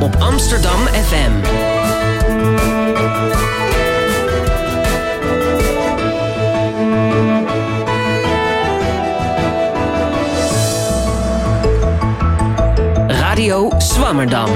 Op Amsterdam FM. Radio Swammerdam.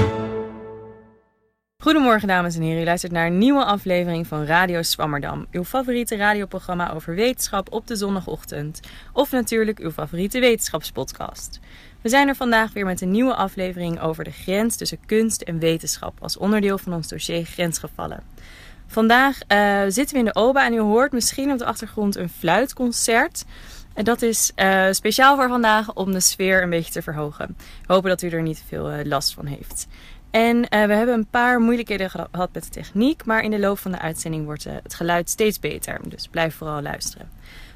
Goedemorgen dames en heren, u luistert naar een nieuwe aflevering van Radio Swammerdam. Uw favoriete radioprogramma over wetenschap op de zondagochtend. Of natuurlijk uw favoriete wetenschapspodcast. We zijn er vandaag weer met een nieuwe aflevering over de grens tussen kunst en wetenschap als onderdeel van ons dossier Grensgevallen. Vandaag uh, zitten we in de OBA en u hoort misschien op de achtergrond een fluitconcert. En dat is uh, speciaal voor vandaag om de sfeer een beetje te verhogen. We hopen dat u er niet veel uh, last van heeft. En we hebben een paar moeilijkheden gehad met de techniek, maar in de loop van de uitzending wordt het geluid steeds beter. Dus blijf vooral luisteren.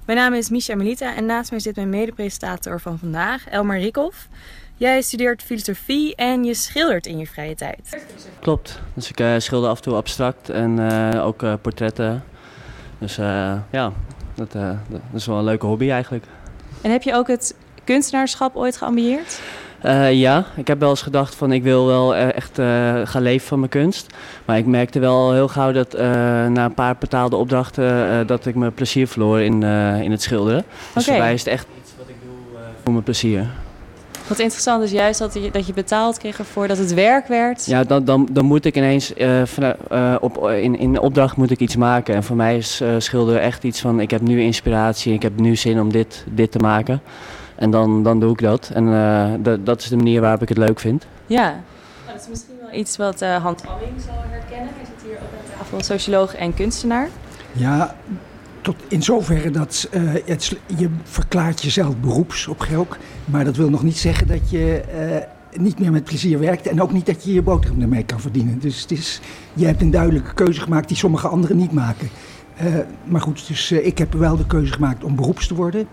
Mijn naam is Misha Melita en naast mij zit mijn medepresentator van vandaag, Elmar Rikhoff. Jij studeert filosofie en je schildert in je vrije tijd. Klopt. Dus ik uh, schilder af en toe abstract en uh, ook uh, portretten. Dus ja, dat, dat, is wel een leuke hobby eigenlijk. En heb je ook het kunstenaarschap ooit geambieerd? Uh, ja, ik heb wel eens gedacht van ik wil wel echt uh, gaan leven van mijn kunst. Maar ik merkte wel heel gauw dat uh, na een paar betaalde opdrachten dat ik mijn plezier verloor in, in het schilderen. Dus okay. voor mij is het echt iets wat ik doe voor mijn plezier. Wat interessant is juist dat je, dat je betaald kreeg ervoor dat het werk werd. Ja, dan, dan, dan moet ik ineens van, op, in, in opdracht moet ik iets maken. En voor mij is schilderen echt iets van ik heb nu inspiratie, ik heb nu zin om dit, dit te maken. En dan, dan doe ik dat. En uh, de, dat is de manier waarop ik het leuk vind. Ja, nou, dat is misschien wel iets wat uh, Hans Alling zal herkennen. Hij zit hier ook aan tafel, socioloog en kunstenaar. Ja, tot in zoverre dat uh, het, je verklaart jezelf beroepsopgelk. Maar dat wil nog niet zeggen dat je niet meer met plezier werkt. En ook niet dat je je boterham ermee kan verdienen. Dus het is, je hebt een duidelijke keuze gemaakt die sommige anderen niet maken. maar goed, dus ik heb wel de keuze gemaakt om beroeps te worden.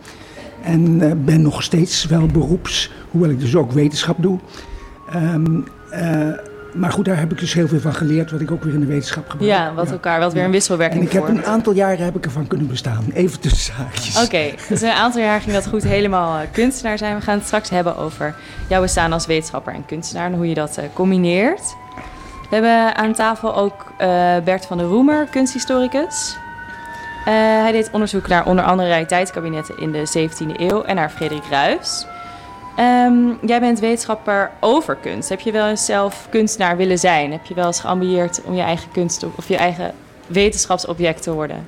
En uh, ben nog steeds wel beroeps, hoewel ik dus ook wetenschap doe. Um, uh, maar goed, daar heb ik dus heel veel van geleerd, wat ik ook weer in de wetenschap gebruik. Ja, wat elkaar, wat weer een wisselwerking En ik heb een aantal jaren heb ik ervan kunnen bestaan, even tussen zaakjes. Oké, okay, dus een aantal jaar ging dat goed helemaal uh, kunstenaar zijn. We gaan het straks hebben over jouw bestaan als wetenschapper en kunstenaar en hoe je dat combineert. We hebben aan tafel ook Bert van der Roemer, kunsthistoricus. Uh, hij deed onderzoek naar onder andere realiteitskabinetten in de 17e eeuw en naar Frederik Ruys. Um, jij bent wetenschapper over kunst. Heb je wel eens zelf kunstenaar willen zijn? Heb je wel eens geambieerd om je eigen kunst of je eigen wetenschapsobject te worden?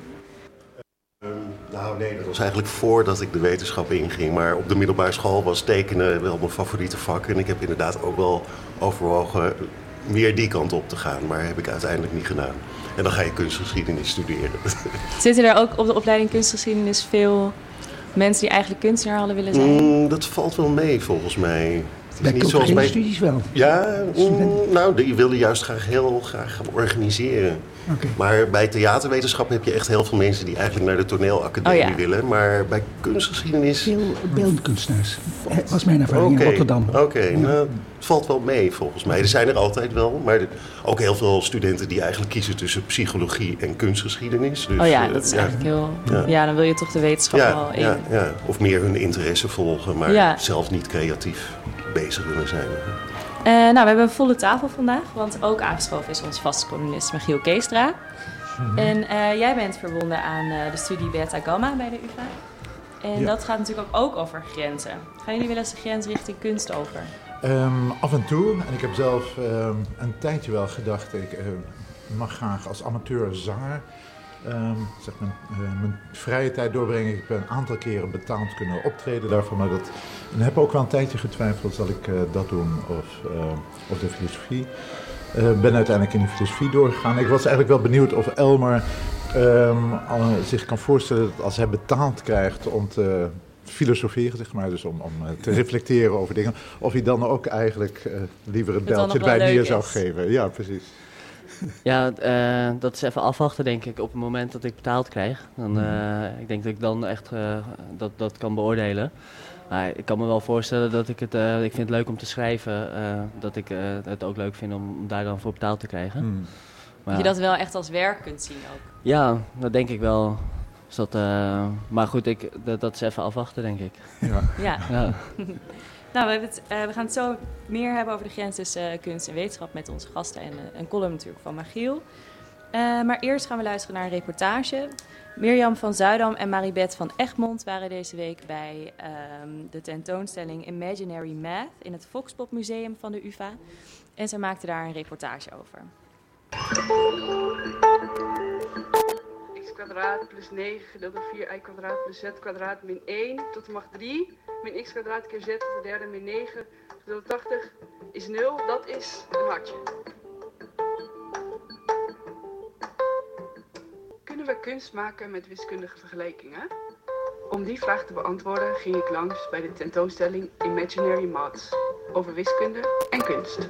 Um, nou nee, dat was eigenlijk voordat ik de wetenschap inging. Maar op de middelbare school was tekenen wel mijn favoriete vak. En ik heb inderdaad ook wel overwogen meer die kant op te gaan. Maar heb ik uiteindelijk niet gedaan. En dan ga je kunstgeschiedenis studeren. Zitten er ook op de opleiding kunstgeschiedenis veel mensen die eigenlijk kunstenaar hadden willen zijn? Mm, dat valt wel mee volgens mij. Het is bij niet zoals bij studies wel. Ja, mm, nou, die wilde juist graag heel graag gaan organiseren. Okay. Maar bij theaterwetenschap heb je echt heel veel mensen die eigenlijk naar de toneelacademie oh, ja. willen. Maar bij kunstgeschiedenis... Veel beeldkunstenaars. Dat was mijn ervaring okay. in Rotterdam. Oké, okay, ja. nou, valt wel mee volgens mij. Er zijn er altijd wel. Maar ook heel veel studenten die eigenlijk kiezen tussen psychologie en kunstgeschiedenis. Dus, oh ja, dat is eigenlijk heel... Ja. ja. dan wil je toch de wetenschap ja, wel in. Ja, ja, of meer hun interesse volgen, maar zelf niet creatief bezig willen zijn. Uh, nou, we hebben een volle tafel vandaag, want ook aangeschoven is ons vaste columnist Michiel Keestra. Mm-hmm. En uh, jij bent verbonden aan uh, de studie Beta Gamma bij de UvA. En ja. dat gaat natuurlijk ook, ook over grenzen. Gaan jullie wel eens de grens richting kunst over? Um, af en toe. En ik heb zelf um, een tijdje wel gedacht, ik mag graag als amateur zanger zeg mijn, uh, mijn, vrije tijd doorbrengen. Ik ben een aantal keren betaald kunnen optreden daarvoor. Maar dat, en heb ook wel een tijdje getwijfeld, zal ik uh, dat doen of, uh, of de filosofie. ben uiteindelijk in de filosofie doorgegaan. Ik was eigenlijk wel benieuwd of Elmer zich kan voorstellen dat als hij betaald krijgt om te filosoferen, zeg maar, dus om, om te reflecteren over dingen, of hij dan ook eigenlijk liever een beltje bij neer zou geven. Ja, precies. Ja, uh, dat is even afwachten, denk ik, op het moment dat ik betaald krijg. Dan, uh, ik denk dat ik dan echt uh, dat, dat kan beoordelen. Maar ik kan me wel voorstellen dat ik het, ik vind het leuk om te schrijven, dat ik het ook leuk vind om daar dan voor betaald te krijgen. Hmm. Maar, dat je dat wel echt als werk kunt zien ook? Ja, dat denk ik wel. Dus dat, maar goed, ik, dat, dat is even afwachten, denk ik. Ja. ja. ja. Nou, we, hebben het, eh, we gaan het zo meer hebben over de grens tussen eh, kunst en wetenschap met onze gasten en eh, een column natuurlijk van Magiel. Eh, maar eerst gaan we luisteren naar een reportage. Mirjam van Zuidam en Maribeth van Egmond waren deze week bij ehm, de tentoonstelling Imaginary Math in het Foxpop Museum van de UvA. En zij maakten daar een reportage over. Kwadraat plus 9 gedeeld door 4 y kwadraat plus z kwadraat min 1 tot de macht 3 min x kwadraat keer z tot de derde min 9 gedeeld door 80 is 0. Dat is een hartje. Kunnen we kunst maken met wiskundige vergelijkingen? Om die vraag te beantwoorden ging ik langs bij de tentoonstelling Imaginary Maths over wiskunde en kunst.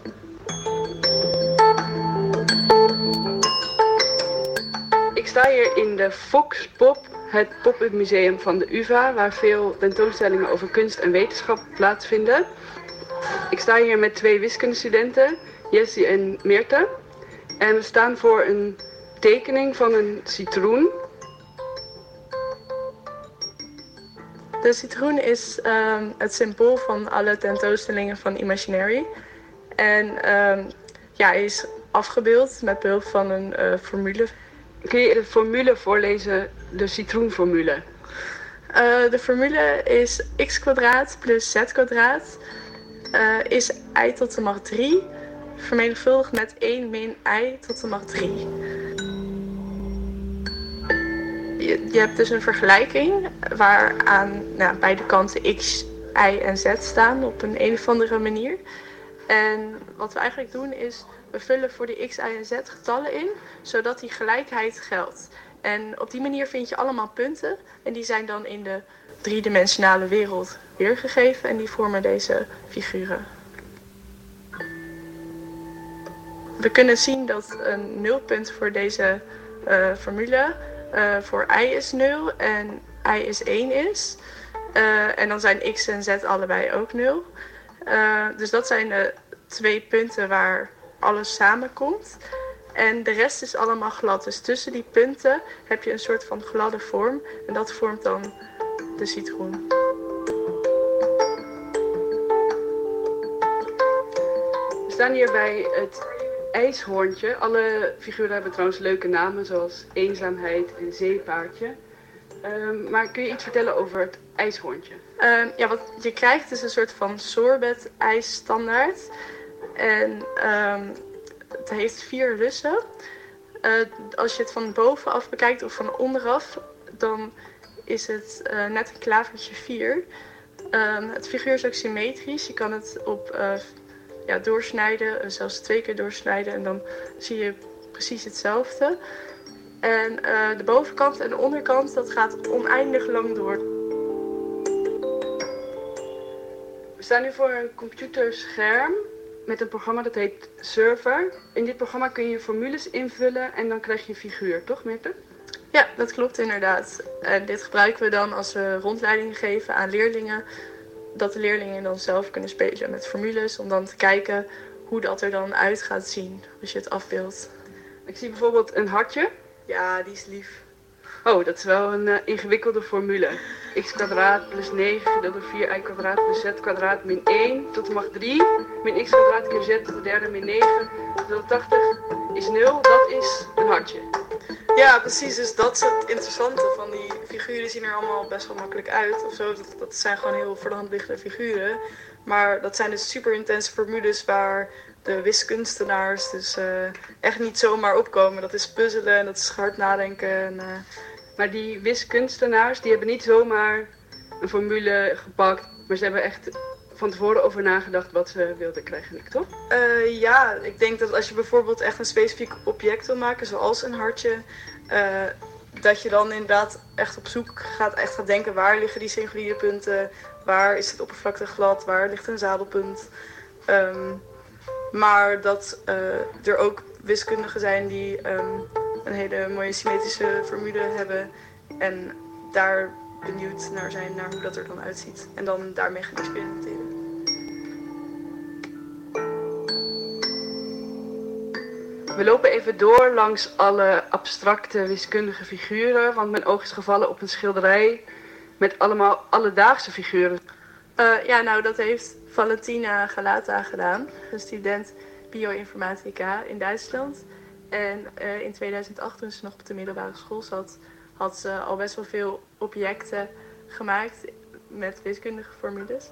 Sta hier in de Fox Pop, het pop-up museum van de UvA, waar veel tentoonstellingen over kunst en wetenschap plaatsvinden. Ik sta hier met twee wiskundestudenten, Jessie en Meerte. En we staan voor een tekening van een citroen. De citroen is ehm, het symbool van alle tentoonstellingen van Imaginary. En ehm, ja, hij is afgebeeld met behulp van een eh, formule. Kun je de formule voorlezen, de citroenformule? Eh, de formule is x kwadraat plus z kwadraat eh, is i tot de macht 3 vermenigvuldigd met 1 min i tot de macht 3. Je, hebt dus een vergelijking waar aan nou, beide kanten x, y en z staan op een een of andere manier. En wat we eigenlijk doen is, we vullen voor de x, y en z getallen in, zodat die gelijkheid geldt. En op die manier vind je allemaal punten en die zijn dan in de driedimensionale wereld weergegeven en die vormen deze figuren. We kunnen zien dat een nulpunt voor deze uh, formule uh, voor i is 0 en i is 1 is. Uh, en dan zijn x en z allebei ook 0. dus dat zijn de twee punten waar alles samenkomt. En de rest is allemaal glad. Dus tussen die punten heb je een soort van gladde vorm. En dat vormt dan de citroen. We staan hier bij het ijshoorntje. Alle figuren hebben trouwens leuke namen, zoals eenzaamheid en zeepaardje. Um, maar kun je iets vertellen over het ijshoorntje? Uh, ja, wat je krijgt is een soort van sorbet ijsstandaard. En um, het heeft vier lussen. Uh, als je het van bovenaf bekijkt of van onderaf, dan is het uh, net een klavertje 4. Um, het figuur is ook symmetrisch. Je kan het op uh, ja, doorsnijden, zelfs twee keer doorsnijden en dan zie je precies hetzelfde. En de bovenkant en de onderkant, dat gaat oneindig lang door. We staan nu voor een computerscherm met een programma dat heet Server. In dit programma kun je formules invullen en dan krijg je een figuur, toch Mette? Ja, dat klopt inderdaad. En dit gebruiken we dan als we rondleidingen geven aan leerlingen. Dat de leerlingen dan zelf kunnen spelen met formules om dan te kijken hoe dat er dan uit gaat zien als je het afbeeldt. Ik zie bijvoorbeeld een hartje. Ja, die is lief. Oh, dat is wel een uh, ingewikkelde formule. x kwadraat plus 9 gedeeld door 4 y kwadraat plus z kwadraat min 1 tot de macht 3 min x kwadraat keer z tot de derde min 9 gedeeld 80 is 0. Dat is een hartje. Ja, precies. Dus dat is het interessante van die figuren. zien er allemaal best wel makkelijk uit of zo. Dat, dat zijn gewoon heel voor de hand figuren. Maar dat zijn dus super intense formules waar de wiskunstenaars dus uh, echt niet zomaar opkomen. Dat is puzzelen en dat is hard nadenken. En, uh... Maar die wiskunstenaars die hebben niet zomaar een formule gepakt, maar ze hebben echt van tevoren over nagedacht wat ze wilden krijgen, toch? Uh, ja, ik denk dat als je bijvoorbeeld echt een specifiek object wil maken, zoals een hartje, dat je dan inderdaad echt op zoek gaat, echt gaat denken waar liggen die singuliere punten, waar is het oppervlakte glad, waar ligt een zadelpunt. Um, maar dat uh, er ook wiskundigen zijn die um, een hele mooie symmetrische formule hebben. En daar benieuwd naar zijn naar hoe dat er dan uitziet. En dan daarmee gaan experimenteren. We lopen even door langs alle abstracte wiskundige figuren, want mijn oog is gevallen op een schilderij met allemaal alledaagse figuren. Uh, ja, nou dat heeft Valentina Galata gedaan, een student bioinformatica in Duitsland. En uh, in 2008, toen ze nog op de middelbare school zat, had ze al best wel veel objecten gemaakt met wiskundige formules.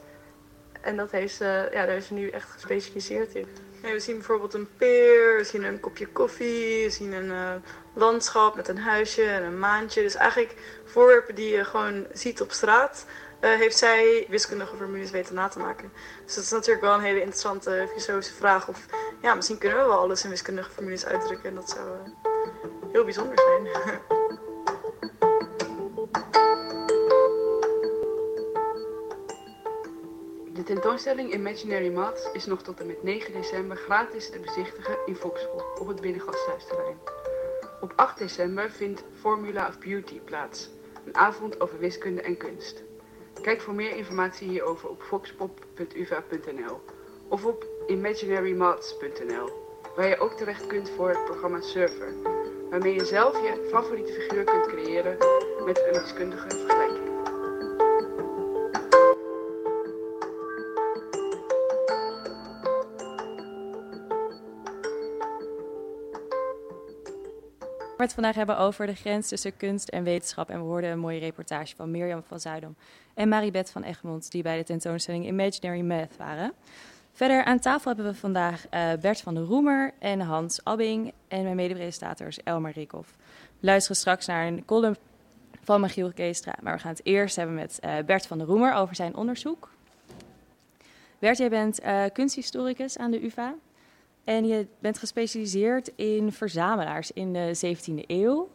En dat heeft ze, ja, daar is ze nu echt gespecialiseerd in. we zien bijvoorbeeld een peer, we zien een kopje koffie, we zien een uh, landschap met een huisje en een maantje. Dus eigenlijk voorwerpen die je gewoon ziet op straat, uh, heeft zij wiskundige formules weten na te maken. Dus dat is natuurlijk wel een hele interessante filosofische vraag. Of ja, misschien kunnen we wel alles in wiskundige formules uitdrukken en dat zou uh, heel bijzonder zijn. De tentoonstelling Imaginary Maths is nog tot en met 9 december gratis te bezichtigen in Volkspop op het Binnengasthuisterrein. Op 8 december vindt Formula of Beauty plaats, een avond over wiskunde en kunst. Kijk voor meer informatie hierover op foxpop.uva.nl of op imaginarymaths.nl, waar je ook terecht kunt voor het programma Surfer, waarmee je zelf je favoriete figuur kunt creëren met een wiskundige vergelijking. We het vandaag hebben over de grens tussen kunst en wetenschap. En we hoorden een mooie reportage van Mirjam van Zuidam en Maribeth van Egmond, die bij de tentoonstelling Imaginary Math waren. Verder aan tafel hebben we vandaag uh, Bert van der Roemer en Hans Abbing en mijn medepresentators Elmar Rikhoff. We luisteren straks naar een column van Michiel Keestra, maar we gaan het eerst hebben met uh, Bert van der Roemer over zijn onderzoek. Bert, jij bent uh, kunsthistoricus aan de UvA. En je bent gespecialiseerd in verzamelaars in de 17e eeuw.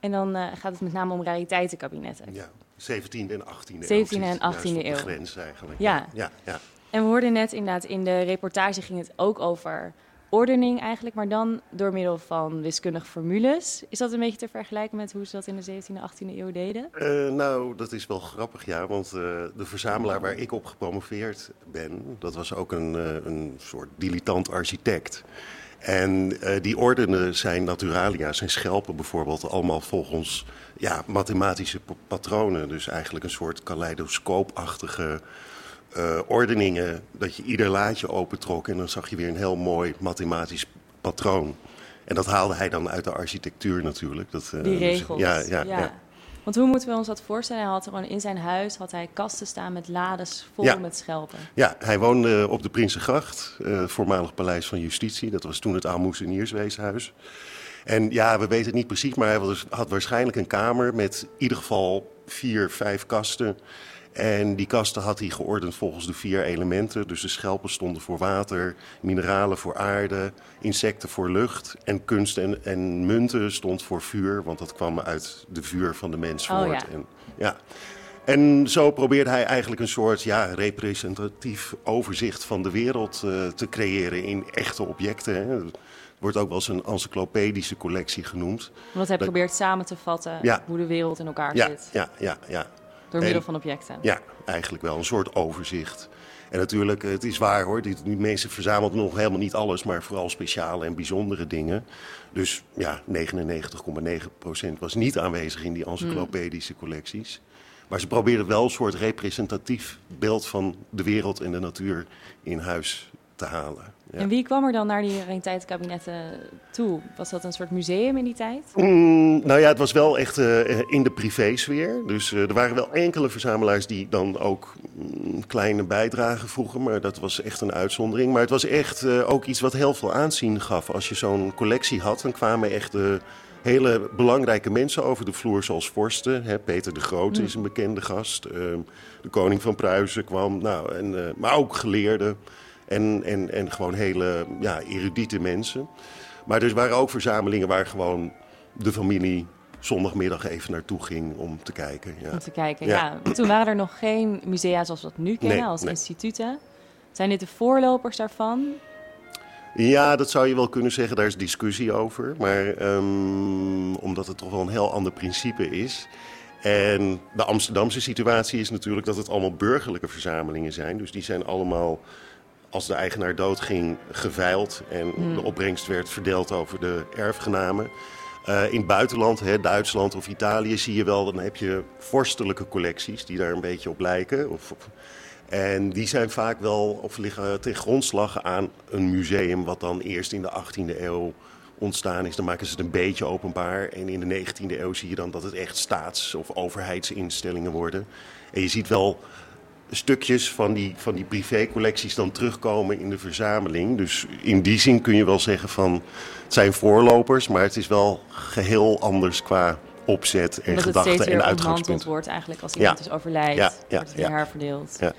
En dan gaat het met name om rariteitenkabinetten. Ja, 17e en 18e 17e en 18e eeuw. de grens eigenlijk. Ja. Ja, ja. En we hoorden net inderdaad in de reportage ging het ook over ordening eigenlijk, maar dan door middel van wiskundige formules. Is dat een beetje te vergelijken met hoe ze dat in de 17e en 18e eeuw deden? Uh, nou, dat is wel grappig, ja. Want uh, de verzamelaar waar ik op gepromoveerd ben, dat was ook een, uh, een soort dilettant architect. En die ordende zijn naturalia, zijn schelpen bijvoorbeeld, allemaal volgens ja, mathematische patronen. Dus eigenlijk een soort kaleidoscoopachtige uh, ordeningen. Dat je ieder laadje opentrok en dan zag je weer een heel mooi mathematisch patroon. En dat haalde hij dan uit de architectuur natuurlijk. Dat, uh, Die regels. Dus, ja, ja, ja, ja, Want hoe moeten we ons dat voorstellen? Hij had gewoon in zijn huis had hij kasten staan met lades vol ja. met schelpen. Ja, hij woonde op de Prinsengracht, uh, voormalig paleis van justitie. Dat was toen het Aalmoezeniersweeshuis. En ja, we weten het niet precies, maar hij was, had waarschijnlijk een kamer met in ieder geval vier, vijf kasten. En die kasten had hij geordend volgens de vier elementen. Dus de schelpen stonden voor water, mineralen voor aarde, insecten voor lucht. En kunst en, en munten stond voor vuur, want dat kwam uit de vuur van de mens voort. Oh, ja. En, ja. En zo probeerde hij eigenlijk een soort ja, representatief overzicht van de wereld uh, te creëren in echte objecten. Hè. Het wordt ook wel eens een encyclopedische collectie genoemd. Want hij probeert samen te vatten Ja. hoe de wereld in elkaar Ja, zit. ja, ja, ja. Door middel En- van objecten. Ja, eigenlijk wel. Een soort overzicht. En natuurlijk, het is waar hoor. Die, die mensen verzamelden nog helemaal niet alles, maar vooral speciale en bijzondere dingen. Dus ja, 99,9% was niet aanwezig in die encyclopedische collecties. Maar ze probeerden wel een soort representatief beeld van de wereld en de natuur in huis te halen. Ja. En wie kwam er dan naar die rariteitenkabinetten toe? Was dat een soort museum in die tijd? Mm, nou ja, het was wel echt eh, in de privésfeer. Dus eh, er waren wel enkele verzamelaars die dan ook mm, kleine bijdragen vroegen. Maar dat was echt een uitzondering. Maar het was echt eh, ook iets wat heel veel aanzien gaf. Als je zo'n collectie had, dan kwamen echt hele belangrijke mensen over de vloer. Zoals vorsten. Hè. Peter de Grote is een bekende gast. Ehm, de koning van Pruisen kwam. Nou, en, maar ook geleerden. En, en, en gewoon hele ja, erudite mensen. Maar er waren ook verzamelingen waar gewoon de familie zondagmiddag even naartoe ging om te kijken. Ja. Om te kijken, Ja. Toen waren er nog geen musea zoals we dat nu kennen, Nee, als nee. instituten. Zijn dit de voorlopers daarvan? ja, dat zou je wel kunnen zeggen, daar is discussie over. Maar ehm, omdat het toch wel een heel ander principe is. En de Amsterdamse situatie is natuurlijk dat het allemaal burgerlijke verzamelingen zijn. Dus die zijn allemaal, als de eigenaar doodging, geveild. En de opbrengst werd verdeeld over de erfgenamen. Eh, in het buitenland, hè, Duitsland of Italië, zie je wel, dan heb je vorstelijke collecties die daar een beetje op lijken. Of, of- En die zijn vaak wel, of liggen ten grondslag aan een museum, wat dan eerst in de 18e eeuw ontstaan is. Dan maken ze het een beetje openbaar. En in de 19e eeuw zie je dan dat het echt staats- of overheidsinstellingen worden. En je ziet wel stukjes van die, van die privécollecties dan terugkomen in de verzameling. Dus in die zin kun je wel zeggen van het zijn voorlopers, maar het is wel geheel anders qua opzet en Omdat het gedachten steeds en weer ontmanteld uitgangspunt. wordt eigenlijk als Ja. iemand is overlijdt. Ja, ja, wordt het weer ja. herverdeeld. Ja.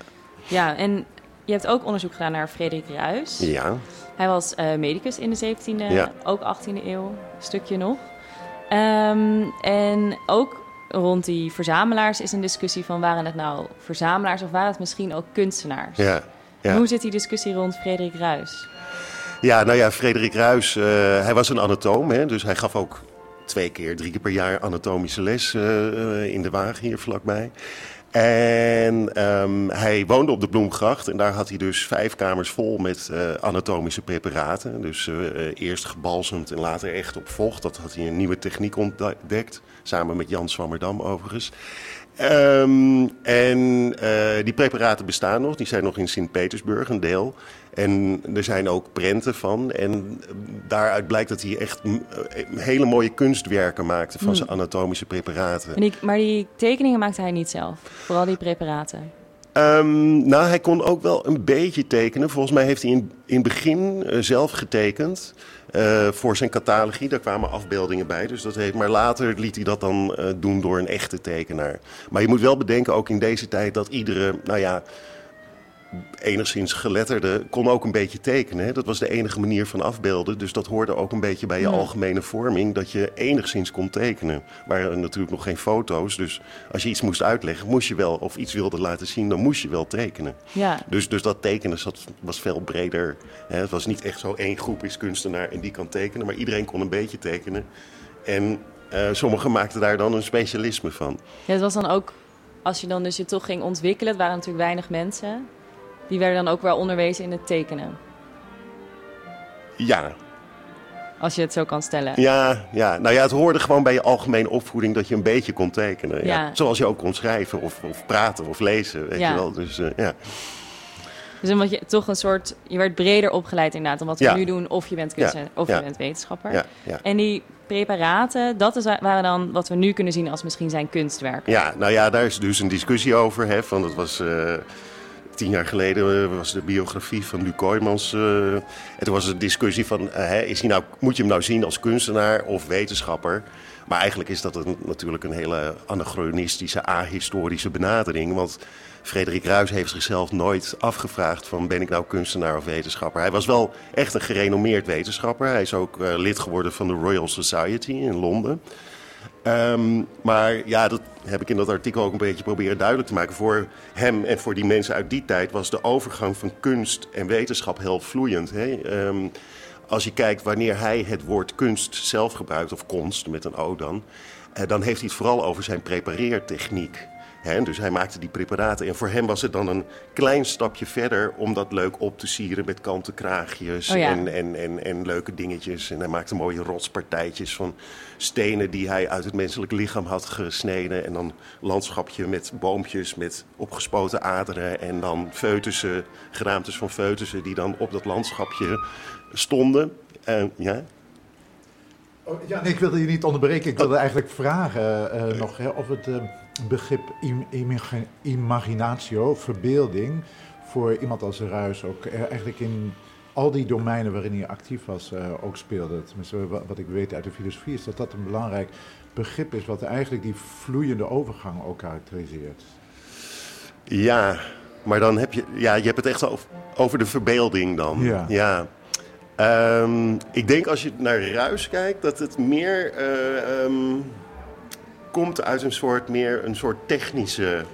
Ja, en je hebt ook onderzoek gedaan naar Frederik Ruys. Ja, Hij was eh, medicus in de 17e, Ja. ook 18e eeuw, stukje nog. Ehm, en ook rond die verzamelaars is een discussie van waren het nou verzamelaars of waren het misschien ook kunstenaars? ja, ja. Hoe zit die discussie rond Frederik Ruys? Ja, nou ja, Frederik Ruys, eh, hij was een anatoom, hè, dus hij gaf ook twee keer, drie keer per jaar anatomische les eh, eh, in de wagen hier vlakbij. En ehm, hij woonde op de Bloemgracht en daar had hij dus vijf kamers vol met anatomische preparaten. Dus eerst gebalsemd en later echt op vocht. Dat had hij een nieuwe techniek ontdekt, samen met Jan Swammerdam overigens. Ehm, en eh, die preparaten bestaan nog, die zijn nog in Sint-Petersburg, een deel. En er zijn ook prenten van. En eh, daaruit blijkt dat hij echt mm, eh, hele mooie kunstwerken maakte van zijn anatomische preparaten. En die, maar die tekeningen maakte hij niet zelf, vooral die preparaten. Ehm, nou, hij kon ook wel een beetje tekenen. Volgens mij heeft hij in, in het begin eh, zelf getekend eh, voor zijn catalogie. Daar kwamen afbeeldingen bij. Dus dat heeft, maar later liet hij dat dan eh, doen door een echte tekenaar. Maar je moet wel bedenken, ook in deze tijd, dat iedere, nou ja, enigszins geletterde kon ook een beetje tekenen. hè. Dat was de enige manier van afbeelden. Dus dat hoorde ook een beetje bij je algemene vorming, dat je enigszins kon tekenen. Er waren natuurlijk nog geen foto's, dus als je iets moest uitleggen, moest je wel, of iets wilde laten zien, dan moest je wel tekenen. Ja, Dus, dus dat tekenen zat, was veel breder. Hè. Het was niet echt zo één groep is kunstenaar en die kan tekenen, maar iedereen kon een beetje tekenen. En eh, sommigen maakten daar dan een specialisme van. Ja, het was dan ook, als je dan dus je toch ging ontwikkelen, het waren natuurlijk weinig mensen, die werden dan ook wel onderwezen in het tekenen. Ja, Als je het zo kan stellen. Ja, ja, nou ja, het hoorde gewoon bij je algemene opvoeding dat je een beetje kon tekenen. Ja. Ja. Zoals je ook kon schrijven of, of praten of lezen, weet Ja. je wel. Dus eh, ja. Dus omdat je toch een soort, je werd breder opgeleid inderdaad dan wat we Ja. nu doen, of je bent kunstenaar of je bent wetenschapper. Ja, ja. En die preparaten, dat is, waren dan wat we nu kunnen zien als misschien zijn kunstwerken. ja, nou ja, daar is dus een discussie over. Hè, van dat was eh, tien jaar geleden eh, was de biografie van Luc Kooijmans. eh, en toen was een discussie van, eh, is hij nou, moet je hem nou zien als kunstenaar of wetenschapper? Maar eigenlijk is dat natuurlijk een hele anachronistische, ahistorische benadering. Want Frederik Ruys heeft zichzelf nooit afgevraagd van ben ik nou kunstenaar of wetenschapper. Hij was wel echt een gerenommeerd wetenschapper. Hij is ook lid geworden van de Royal Society in Londen. Ehm, maar ja, dat heb ik in dat artikel ook een beetje proberen duidelijk te maken. Voor hem en voor die mensen uit die tijd was de overgang van kunst en wetenschap heel vloeiend. Hè? Ehm, als je kijkt wanneer hij het woord kunst zelf gebruikt, of konst met een O dan, eh, dan heeft hij het vooral over zijn prepareertechniek. Dus hij maakte die preparaten. En voor hem was het dan een klein stapje verder om dat leuk op te sieren met kanten kraagjes Oh ja. en, en, en, en leuke dingetjes. En hij maakte mooie rotspartijtjes van stenen die hij uit het menselijk lichaam had gesneden. En dan landschapje met boompjes met opgespoten aderen. En dan foetussen, geraamtes van foetussen die dan op dat landschapje stonden. En, ja? Oh, ja, nee, ik wilde je niet onderbreken. Ik wilde eigenlijk vragen eh, nog hè, of het eh, begrip im- imagi- imaginatio, verbeelding, voor iemand als Ruis ook eh, eigenlijk in al die domeinen waarin hij actief was eh, ook speelde. Tenminste, wat ik weet uit de filosofie is dat dat een belangrijk begrip is wat eigenlijk die vloeiende overgang ook karakteriseert. Ja, maar dan heb je, ja, je hebt het echt over, over de verbeelding dan. Ja. Ehm, ik denk als je naar Ruis kijkt, dat het meer eh, ehm, komt uit een soort, meer een soort technische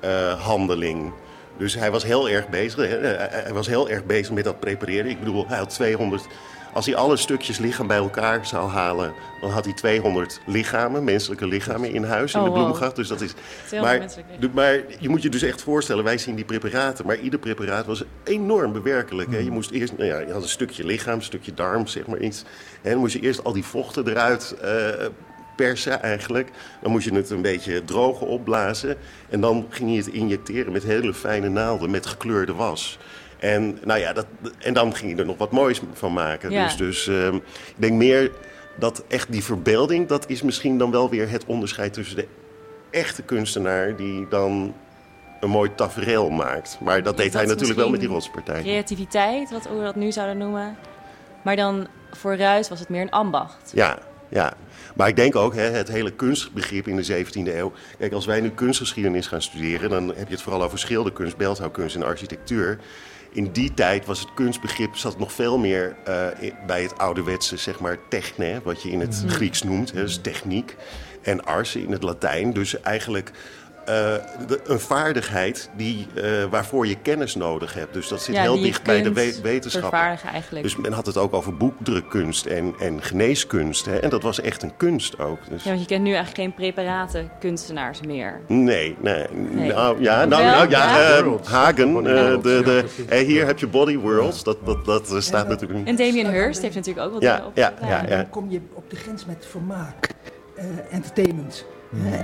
eh, handeling. Dus hij was heel erg bezig. hè, eh, Hij was heel erg bezig met dat prepareren. Ik bedoel, hij had 200. Als hij alle stukjes lichaam bij elkaar zou halen, dan had hij 200 lichamen, menselijke lichamen in huis in Oh, de wow. Bloemgracht. Dus dat is. 200 Maar, maar je moet je dus echt voorstellen, wij zien die preparaten, maar ieder preparaat was enorm bewerkelijk. Hè? Je moest eerst, nou ja, je had een stukje lichaam, een stukje darm, zeg maar iets. En dan moest je eerst al die vochten eruit eh, persen eigenlijk. Dan moest je het een beetje drogen opblazen. En dan ging je het injecteren met hele fijne naalden met gekleurde was. En, nou ja, dat, en dan ging je er nog wat moois van maken. Ja. Dus, dus ehm, ik denk meer dat echt die verbeelding... dat is misschien dan wel weer het onderscheid tussen de echte kunstenaar... die dan een mooi tafereel maakt. Maar dat deed dat hij natuurlijk wel met die rotspartij. Creativiteit, wat we dat nu zouden noemen. Maar dan voor Ruis was het meer een ambacht. Ja, ja. Maar ik denk ook, hè, het hele kunstbegrip in de 17e eeuw. Kijk, als wij nu kunstgeschiedenis gaan studeren, dan heb je het vooral over schilderkunst, beeldhouwkunst en architectuur. In die tijd was het kunstbegrip zat nog veel meer eh, bij het ouderwetse, zeg maar, techne, wat je in het Grieks noemt. Hè, dus techniek. En ars in het Latijn. Dus eigenlijk de- een vaardigheid die, eh, waarvoor je kennis nodig hebt. Dus dat zit Ja, heel dicht bij de we- wetenschap. Dus men had het ook over boekdrukkunst en, en geneeskunst. Hè? En dat was echt een kunst ook. Dus... Ja, want je kent nu eigenlijk geen preparaten kunstenaars meer. Nee, nee. Nee. Nou, ja, nou, nou, ja, eh. Hagen. Eh, de, de, eh, hier heb je Body Worlds. Dat, dat, dat eh, staat natuurlijk niet. En Damien Hirst heeft natuurlijk ook wat Ja, op ja, ja, ja. Dan kom je op de grens met vermaak, eh, entertainment.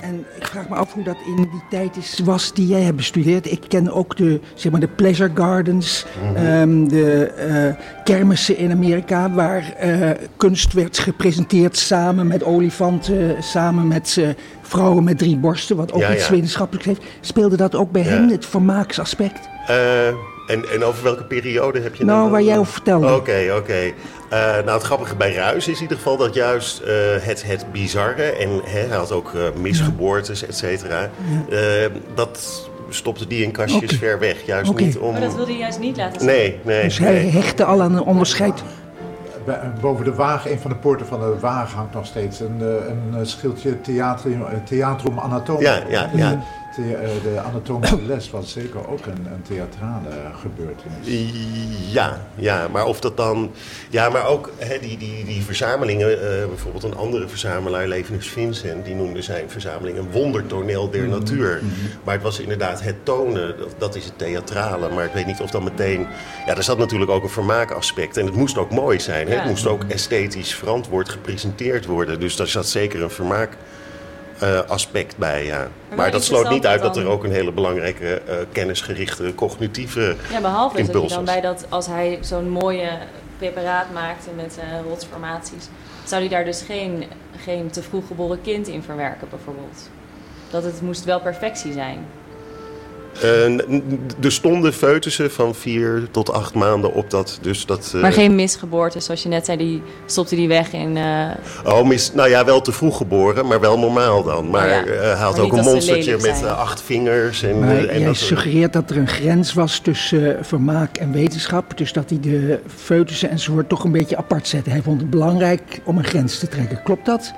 En ik vraag me af hoe dat in die tijd is, was die jij hebt bestudeerd. Ik ken ook de, zeg maar, de pleasure gardens, ehm, de eh, kermissen in Amerika, waar eh, kunst werd gepresenteerd samen met olifanten, samen met eh, vrouwen met drie borsten, wat ook Ja, iets ja. wetenschappelijks heeft. Speelde dat ook bij Ja. hen, het vermaaksaspect? En, en over welke periode heb je Nou, dan- waar jij over vertelde. Oké, oké. Eh, nou, het grappige bij Ruis is in ieder geval dat juist eh, het, het bizarre... en hè, hij had ook eh, misgeboortes, et cetera... eh, dat stopte die in kastjes ver weg. Juist niet om... Maar dat wilde hij juist niet laten zien. Nee, nee. Dus hij nee. hechtte al aan een onderscheid. Boven de wagen, een van de poorten van de wagen hangt nog steeds een, eh, een schildje Theatrum Anatomicum. Ja, ja, ja. Eh, de anatomische les was zeker ook een, een theatrale gebeurtenis. Ja, ja, maar of dat dan. Ja, maar ook hè, die, die, die verzamelingen. eh, bijvoorbeeld een andere verzamelaar, Levenus Vincent, die noemde zijn verzameling een wondertoneel der natuur. Maar het was inderdaad het tonen, dat, dat is het theatrale. Maar ik weet niet of dan meteen. Ja, er zat natuurlijk ook een vermaakaspect. En het moest ook mooi zijn. Hè? Ja. Het moest ook esthetisch verantwoord gepresenteerd worden. Dus daar zat zeker een vermaak. Eh, aspect bij, ja. Maar, dat sloot niet uit dat er ook een hele belangrijke eh, kennisgerichte, cognitieve Ja, behalve dat dan bij dat, als hij zo'n mooie preparaat maakte met zijn rotsformaties, zou hij daar dus geen, geen te vroeg geboren kind in verwerken, bijvoorbeeld. Dat het moest wel perfectie zijn. Eh, er stonden foetussen van vier tot acht maanden op dat. Dus dat eh, Maar geen misgeboorte, zoals je net zei, die stopte die weg in. eh, Oh, mis, nou ja, wel te vroeg geboren, maar wel normaal dan. Maar Oh ja. eh, hij had Maar ook een monstertje met acht vingers. En, Maar en jij dat, suggereert dat er een grens was tussen vermaak en wetenschap. Dus dat hij de foetussen enzovoort toch een beetje apart zette. Hij vond het belangrijk om een grens te trekken. Klopt dat?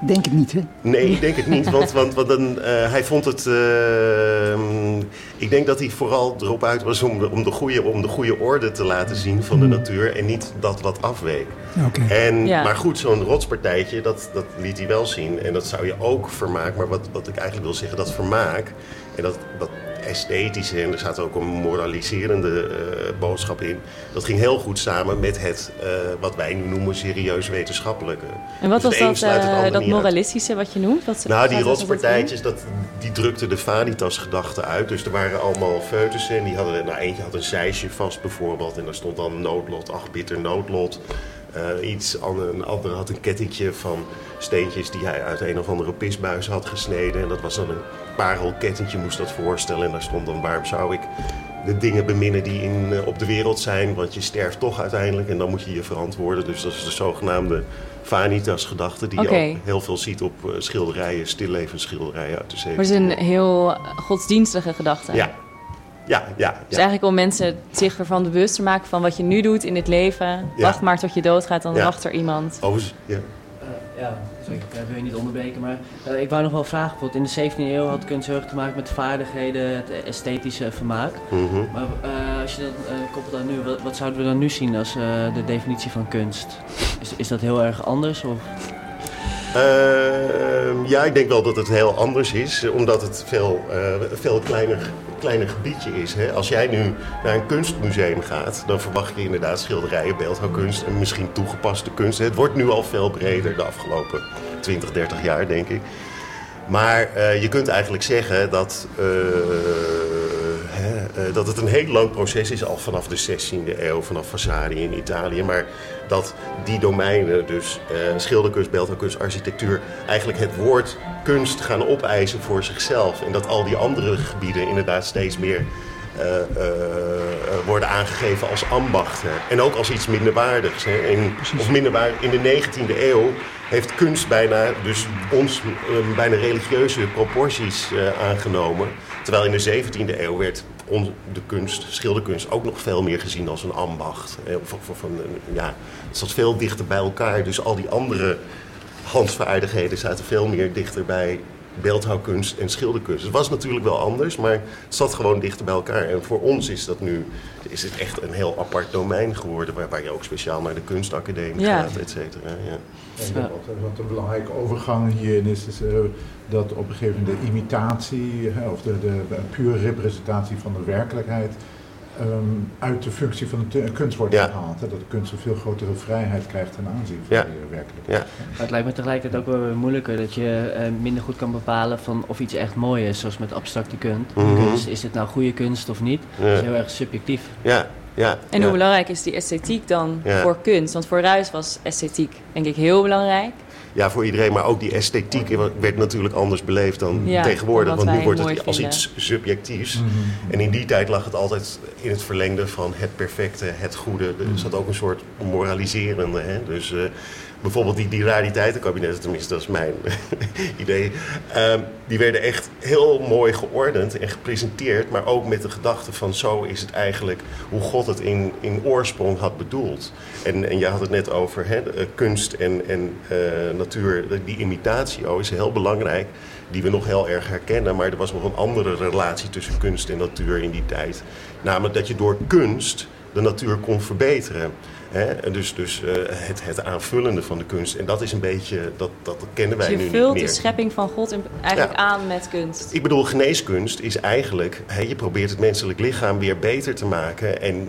Denk het niet, hè? Nee, ik denk het niet. Want, want, want dan, eh, hij vond het. eh, ik denk dat hij vooral erop uit was om de, om, de goede, om de goede orde te laten zien van de natuur. En niet dat wat afweek. Oké. En, Ja. Maar goed, zo'n rotspartijtje, dat, dat liet hij wel zien. En dat zou je ook vermaak. Maar wat, wat ik eigenlijk wil zeggen, dat vermaak en dat, dat esthetische, en er zat ook een moraliserende eh, boodschap in. Dat ging heel goed samen met het, eh, wat wij nu noemen, serieus wetenschappelijke. En wat Dus was dat, eh, dat uit. moralistische wat je noemt? Wat, Nou, die rotspartijtjes, dat, die drukten de Vanitas-gedachte uit. Dus er waren allemaal foetussen en die hadden, nou eentje had een zeisje vast bijvoorbeeld. En daar stond dan noodlot, ach bitter noodlot. Eh, iets, een andere had een kettingje van steentjes die hij uit een of andere pisbuis had gesneden. En dat was dan een parelkettingje, moest dat voorstellen. En daar stond dan, waarom zou ik de dingen beminnen die in, eh, op de wereld zijn? Want je sterft toch uiteindelijk en dan moet je je verantwoorden. Dus dat is de zogenaamde Vanitas-gedachte die je ook heel veel ziet op eh, schilderijen, stillevensschilderijen uit de 17e Maar het is een heel godsdienstige gedachte. Ja, ja, ja. Dus eigenlijk om mensen zich ervan bewust te maken van wat je nu doet in het leven. Ja. Wacht maar tot je doodgaat, dan Ja. wacht er iemand. Overigens, ja. Eh, ja, sorry, ik eh, wil je niet onderbreken, maar eh, ik wou nog wel vragen. Bijvoorbeeld in de 17e eeuw had kunst heel erg te maken met vaardigheden, het esthetische vermaak. Mhm. Maar eh, als je dat eh, koppelt aan nu, wat, wat zouden we dan nu zien als eh, de definitie van kunst? Is, is dat heel erg anders? Of? Ehm, ja, ik denk wel dat het heel anders is, eh, omdat het veel, eh, veel kleiner, kleiner gebiedje is. Hè? Als jij nu naar een kunstmuseum gaat, dan verwacht je inderdaad schilderijen, beeldhouwkunst en misschien toegepaste kunst. Het wordt nu al veel breder de afgelopen 20, 30 jaar, denk ik. Maar uh, je kunt eigenlijk zeggen dat, uh, dat het een heel lang proces is, al vanaf de 16e eeuw, vanaf Vasari in Italië. Maar dat die domeinen, dus schilderkunst, beeldhouwkunst, architectuur, eigenlijk het woord kunst gaan opeisen voor zichzelf. En dat al die andere gebieden inderdaad steeds meer worden aangegeven als ambachten. En ook als iets minderwaardigs. Hè. In, of minderwaardig, in de 19e eeuw heeft kunst bijna, dus ons, uh, bijna religieuze proporties aangenomen. Terwijl in de 17e eeuw werd de kunst, schilderkunst, ook nog veel meer gezien als een ambacht. Of, ja, het zat veel dichter bij elkaar. Dus al die andere handvaardigheden zaten veel meer dichter bij beeldhouwkunst en schilderkunst. Het was natuurlijk wel anders, maar het zat gewoon dichter bij elkaar. En voor ons is dat nu is het echt een heel apart domein geworden... waar, waar je ook speciaal naar de kunstacademie ja. gaat, et cetera. Ja. En wat, wat een belangrijke overgang hierin is, is uh, dat op een gegeven moment de imitatie... Uh, of de, de, de pure representatie van de werkelijkheid... Um, uit de functie van de kunst wordt ja. gehaald. Hè? Dat de kunst een veel grotere vrijheid krijgt ten aanzien van ja. de werkelijkheid. Ja. Maar het lijkt me tegelijkertijd ook wel weer moeilijker dat je uh, minder goed kan bepalen van of iets echt mooi is, zoals met abstracte kunst. Mhm. kunst is het nou goede kunst of niet? Dat is heel erg subjectief. Ja. Ja, en hoe belangrijk is die esthetiek dan voor kunst? Want voor Ruis was esthetiek denk ik heel belangrijk. Ja, voor iedereen, maar ook die esthetiek werd natuurlijk anders beleefd dan ja, tegenwoordig. Want nu wordt het vinden. als iets subjectiefs. Mm -hmm. En in die tijd lag het altijd in het verlengde van het perfecte, het goede. Er zat ook een soort moraliserende. Hè? Dus uh, bijvoorbeeld die, die rariteitenkabinetten, tenminste dat is mijn idee, uh, die werden echt heel mooi geordend en gepresenteerd, maar ook met de gedachte van zo is het eigenlijk hoe God het in, in oorsprong had bedoeld. En, en je had het net over hè, kunst en, en uh, natuur, die imitatie oh, is heel belangrijk, die we nog heel erg herkennen, maar er was nog een andere relatie tussen kunst en natuur in die tijd. Namelijk dat je door kunst de natuur kon verbeteren. Hè? Dus, dus uh, het, het aanvullende van de kunst. En dat is een beetje, dat, dat kennen wij dus nu niet je vult meer. de schepping van God in, eigenlijk ja. aan met kunst. Ik bedoel, geneeskunst is eigenlijk, hè, je probeert het menselijk lichaam weer beter te maken. En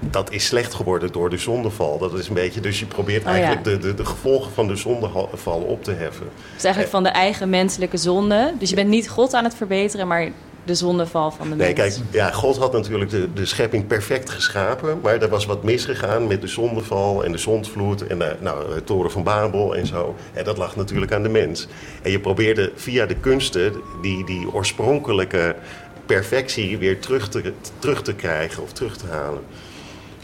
dat is slecht geworden door de zondeval. Dat is een beetje, dus je probeert Oh, eigenlijk ja. de, de, de gevolgen van de zondeval op te heffen. Dus eigenlijk van de eigen menselijke zonde. Dus je bent niet God aan het verbeteren, maar de zondeval van de Nee, mens. kijk, ja, God had natuurlijk de, de schepping perfect geschapen. Maar er was wat misgegaan met de zondeval en de zondvloed en de, nou, de toren van Babel en zo. En dat lag natuurlijk aan de mens. En je probeerde via de kunsten die, die oorspronkelijke perfectie weer terug te, terug te krijgen of terug te halen.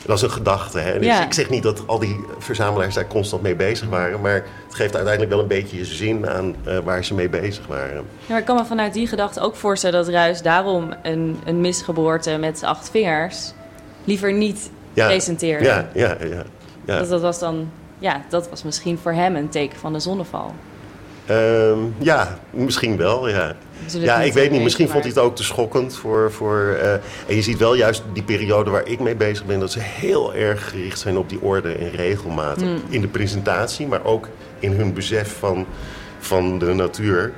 Dat is een gedachte. Hè? Dus Ja. Ik zeg niet dat al die verzamelaars daar constant mee bezig waren. Maar het geeft uiteindelijk wel een beetje zin aan eh, waar ze mee bezig waren. Ja, maar ik kan me vanuit die gedachte ook voorstellen dat Ruis daarom een, een misgeboorte met acht vingers liever niet Ja. presenteerde. Ja, ja, ja. ja. Dat, dat was dan, ja, dat was misschien voor hem een teken van de zonneval. Ehm, ja, misschien wel, ja. Ja, ik weet niet. Misschien vond hij het ook te schokkend. Voor, voor, eh, en je ziet wel juist die periode waar ik mee bezig ben... dat ze heel erg gericht zijn op die orde en regelmaat. Hmm. In de presentatie, maar ook in hun besef van, van de natuur.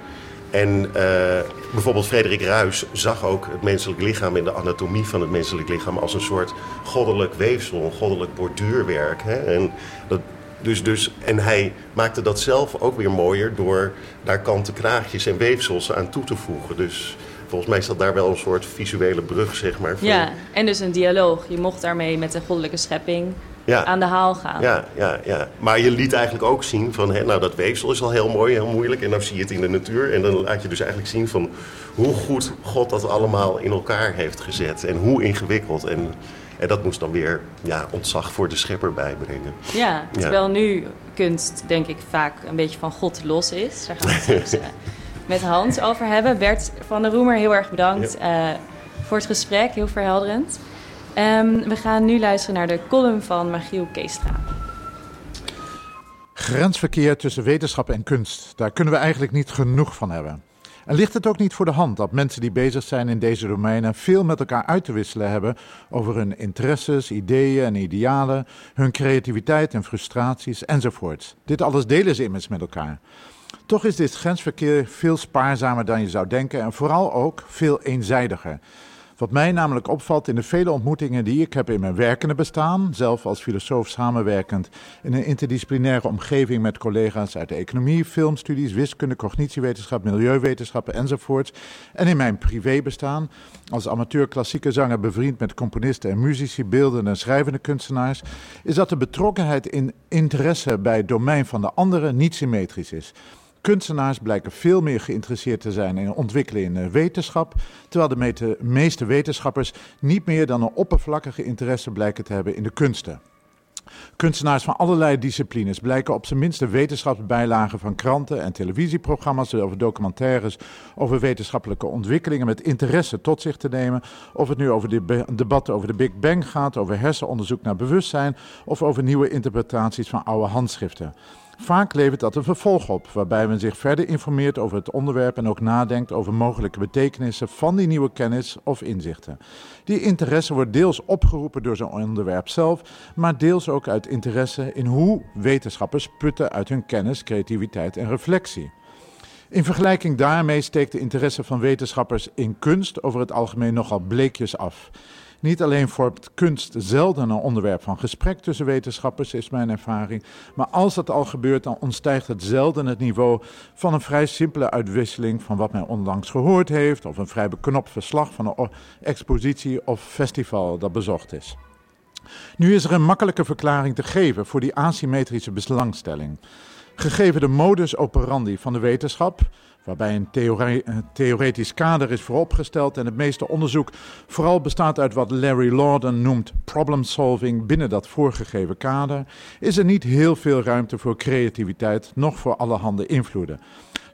En eh, bijvoorbeeld Frederik Ruys zag ook het menselijk lichaam... en de anatomie van het menselijk lichaam... als een soort goddelijk weefsel, een goddelijk borduurwerk. Hè? En dat, dus, dus, en hij maakte dat zelf ook weer mooier door daar kanten kraagjes en weefsels aan toe te voegen. Dus volgens mij zat daar wel een soort visuele brug, zeg maar. van- Ja, en dus een dialoog. Je mocht daarmee met de goddelijke schepping ja, aan de haal gaan. ja, ja, ja. Maar je liet eigenlijk ook zien van, hè, nou dat weefsel is al heel mooi, heel moeilijk. En dan zie je het in de natuur. En dan laat je dus eigenlijk zien van hoe goed God dat allemaal in elkaar heeft gezet. En hoe ingewikkeld. En, en dat moest dan weer ja, ontzag voor de schepper bijbrengen. Ja, terwijl nu kunst denk ik vaak een beetje van God los is. Daar gaan we het straks eh, met Hans over hebben. Bert van der Roemer, heel erg bedankt eh, voor het gesprek. Heel verhelderend. Ehm, we gaan nu luisteren naar de column van Magiel Keestra. Grensverkeer tussen wetenschap en kunst, daar kunnen we eigenlijk niet genoeg van hebben. En ligt het ook niet voor de hand dat mensen die bezig zijn in deze domeinen veel met elkaar uit te wisselen hebben over hun interesses, ideeën en idealen, hun creativiteit en frustraties enzovoort. Dit alles delen ze immers met elkaar. Toch is dit grensverkeer veel spaarzamer dan je zou denken en vooral ook veel eenzijdiger. Wat mij namelijk opvalt in de vele ontmoetingen die ik heb in mijn werkende bestaan, zelf als filosoof samenwerkend in een interdisciplinaire omgeving met collega's uit de economie, filmstudies, wiskunde, cognitiewetenschap, milieuwetenschappen enzovoorts, en in mijn privébestaan als amateur klassieke zanger bevriend met componisten en muzici, beeldende en schrijvende kunstenaars, is dat de betrokkenheid in interesse bij het domein van de anderen niet symmetrisch is. Kunstenaars blijken veel meer geïnteresseerd te zijn in ontwikkelen in eh, wetenschap, terwijl de meeste wetenschappers niet meer dan een oppervlakkige interesse blijken te hebben in de kunsten. Kunstenaars van allerlei disciplines blijken op zijn minst de wetenschapsbijlagen van kranten en televisieprogramma's over documentaires over wetenschappelijke ontwikkelingen met interesse tot zich te nemen. Of het nu over de debatten over de Big Bang gaat, over hersenonderzoek naar bewustzijn of over nieuwe interpretaties van oude handschriften. Vaak levert dat een vervolg op, waarbij men zich verder informeert over het onderwerp en ook nadenkt over mogelijke betekenissen van die nieuwe kennis of inzichten. Die interesse wordt deels opgeroepen door zo'n onderwerp zelf, maar deels ook uit interesse in hoe wetenschappers putten uit hun kennis, creativiteit en reflectie. In vergelijking daarmee steekt de interesse van wetenschappers in kunst over het algemeen nogal bleekjes af. Niet alleen vormt kunst zelden een onderwerp van gesprek tussen wetenschappers, is mijn ervaring. Maar als dat al gebeurt, dan ontstijgt het zelden het niveau van een vrij simpele uitwisseling van wat men onlangs gehoord heeft. Of een vrij beknopt verslag van een expositie of festival dat bezocht is. Nu is er een makkelijke verklaring te geven voor die asymmetrische belangstelling. Gegeven de modus operandi van de wetenschap, waarbij een, theoretisch kader is vooropgesteld en het meeste onderzoek vooral bestaat uit wat Larry Lorden noemt problem solving binnen dat voorgegeven kader, is er niet heel veel ruimte voor creativiteit, noch voor allerhande invloeden.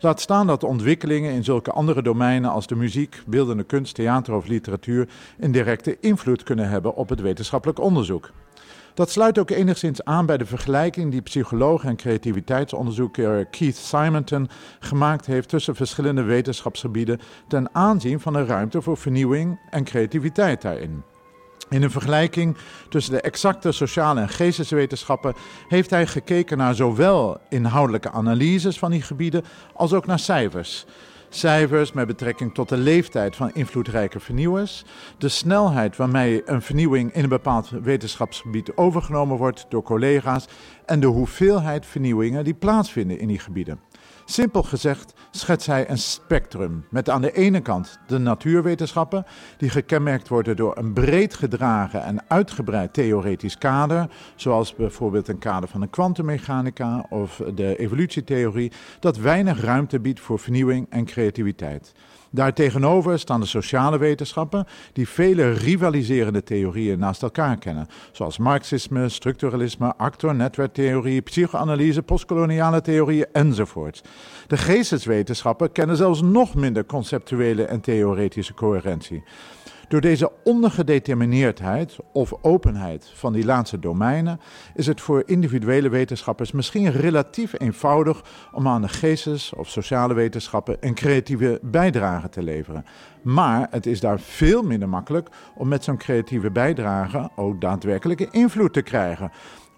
Laat staan dat ontwikkelingen in zulke andere domeinen als de muziek, beeldende kunst, theater of literatuur een directe invloed kunnen hebben op het wetenschappelijk onderzoek. Dat sluit ook enigszins aan bij de vergelijking die psycholoog en creativiteitsonderzoeker Keith Simonton gemaakt heeft tussen verschillende wetenschapsgebieden ten aanzien van de ruimte voor vernieuwing en creativiteit daarin. In een vergelijking tussen de exacte sociale en geesteswetenschappen heeft hij gekeken naar zowel inhoudelijke analyses van die gebieden als ook naar cijfers cijfers met betrekking tot de leeftijd van invloedrijke vernieuwers, de snelheid waarmee een vernieuwing in een bepaald wetenschapsgebied overgenomen wordt door collega's en de hoeveelheid vernieuwingen die plaatsvinden in die gebieden. Simpel gezegd schetst hij een spectrum met aan de ene kant de natuurwetenschappen, die gekenmerkt worden door een breed gedragen en uitgebreid theoretisch kader, zoals bijvoorbeeld een kader van de kwantummechanica of de evolutietheorie, dat weinig ruimte biedt voor vernieuwing en creativiteit. Daartegenover staan de sociale wetenschappen, die vele rivaliserende theorieën naast elkaar kennen, zoals marxisme, structuralisme, actor-netwerktheorie, psychoanalyse, postkoloniale theorieën enzovoort. De geesteswetenschappen kennen zelfs nog minder conceptuele en theoretische coherentie. Door deze ondergedetermineerdheid of openheid van die laatste domeinen is het voor individuele wetenschappers misschien relatief eenvoudig om aan de geestes- of sociale wetenschappen een creatieve bijdrage te leveren. Maar het is daar veel minder makkelijk om met zo'n creatieve bijdrage ook daadwerkelijke invloed te krijgen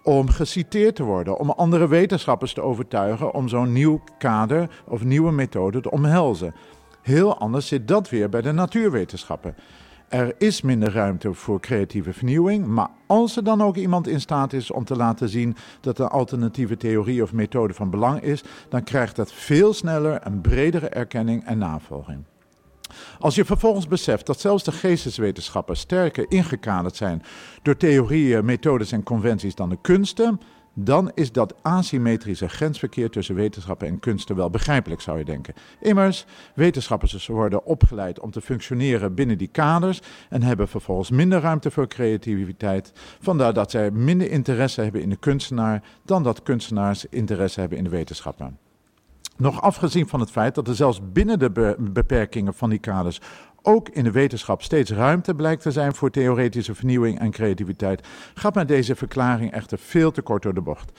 om geciteerd te worden, om andere wetenschappers te overtuigen om zo'n nieuw kader of nieuwe methode te omhelzen. Heel anders zit dat weer bij de natuurwetenschappen. Er is minder ruimte voor creatieve vernieuwing, maar als er dan ook iemand in staat is om te laten zien dat een alternatieve theorie of methode van belang is, dan krijgt dat veel sneller een bredere erkenning en navolging. Als je vervolgens beseft dat zelfs de geesteswetenschappen sterker ingekaderd zijn door theorieën, methodes en conventies dan de kunsten, dan is dat asymmetrische grensverkeer tussen wetenschappen en kunsten wel begrijpelijk, zou je denken. Immers, wetenschappers worden opgeleid om te functioneren binnen die kaders en hebben vervolgens minder ruimte voor creativiteit. Vandaar dat zij minder interesse hebben in de kunstenaar dan dat kunstenaars interesse hebben in de wetenschappen. Nog afgezien van het feit dat er zelfs binnen de beperkingen van die kaders ook in de wetenschap steeds ruimte blijkt te zijn voor theoretische vernieuwing en creativiteit, gaat met deze verklaring echter veel te kort door de bocht.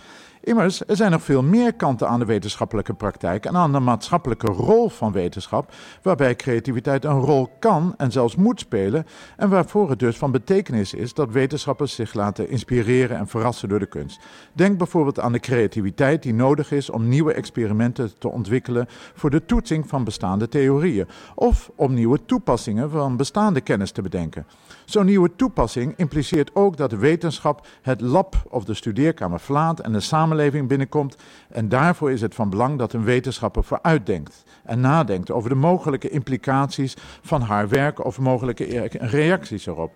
Immers, er zijn nog veel meer kanten aan de wetenschappelijke praktijk en aan de maatschappelijke rol van wetenschap, waarbij creativiteit een rol kan en zelfs moet spelen en waarvoor het dus van betekenis is dat wetenschappers zich laten inspireren en verrassen door de kunst. Denk bijvoorbeeld aan de creativiteit die nodig is om nieuwe experimenten te ontwikkelen voor de toetsing van bestaande theorieën of om nieuwe toepassingen van bestaande kennis te bedenken. Zo'n nieuwe toepassing impliceert ook dat de wetenschap het lab of de studeerkamer verlaat en de samenleving binnenkomt. En daarvoor is het van belang dat een wetenschapper vooruitdenkt en nadenkt over de mogelijke implicaties van haar werk of mogelijke reacties erop.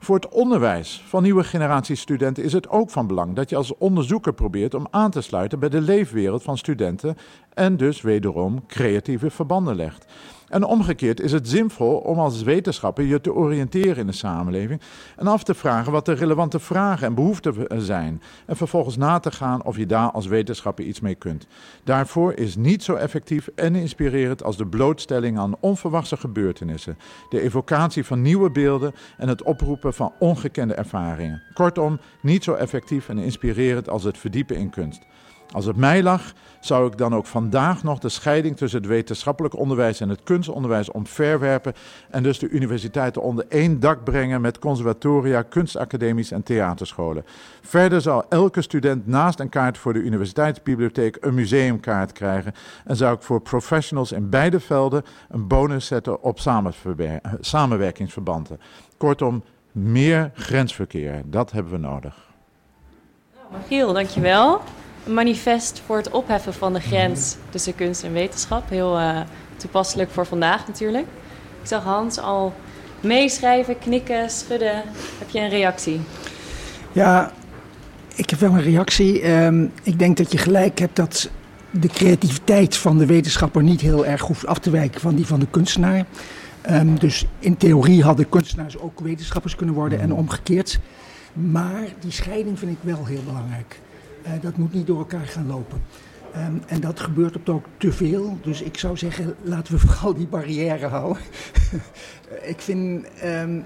Voor het onderwijs van nieuwe generaties studenten is het ook van belang dat je als onderzoeker probeert om aan te sluiten bij de leefwereld van studenten en dus wederom creatieve verbanden legt. En omgekeerd is het zinvol om als wetenschapper je te oriënteren in de samenleving en af te vragen wat de relevante vragen en behoeften zijn. En vervolgens na te gaan of je daar als wetenschapper iets mee kunt. Daarvoor is niet zo effectief en inspirerend als de blootstelling aan onverwachte gebeurtenissen, de evocatie van nieuwe beelden en het oproepen van ongekende ervaringen. Kortom, niet zo effectief en inspirerend als het verdiepen in kunst. Als het mij lag, zou ik dan ook vandaag nog de scheiding tussen het wetenschappelijk onderwijs en het kunstonderwijs omverwerpen en dus de universiteiten onder één dak brengen met conservatoria, kunstacademies en theaterscholen. Verder zou elke student naast een kaart voor de universiteitsbibliotheek een museumkaart krijgen en zou ik voor professionals in beide velden een bonus zetten op samenwerkingsverbanden. Kortom, meer grensverkeer, dat hebben we nodig. Nou, Giel, dankjewel manifest voor het opheffen van de grens tussen kunst en wetenschap. Heel uh, toepasselijk voor vandaag natuurlijk. Ik zag Hans al meeschrijven, knikken, schudden. Heb je een reactie? Ja, ik heb wel een reactie. Um, ik denk dat je gelijk hebt dat de creativiteit van de wetenschapper niet heel erg hoeft af te wijken van die van de kunstenaar. Um, dus in theorie hadden kunstenaars ook wetenschappers kunnen worden en omgekeerd. Maar die scheiding vind ik wel heel belangrijk. Uh, dat moet niet door elkaar gaan lopen. Um, en dat gebeurt op ook te veel. Dus ik zou zeggen, laten we vooral die barrière houden. ik vind, um,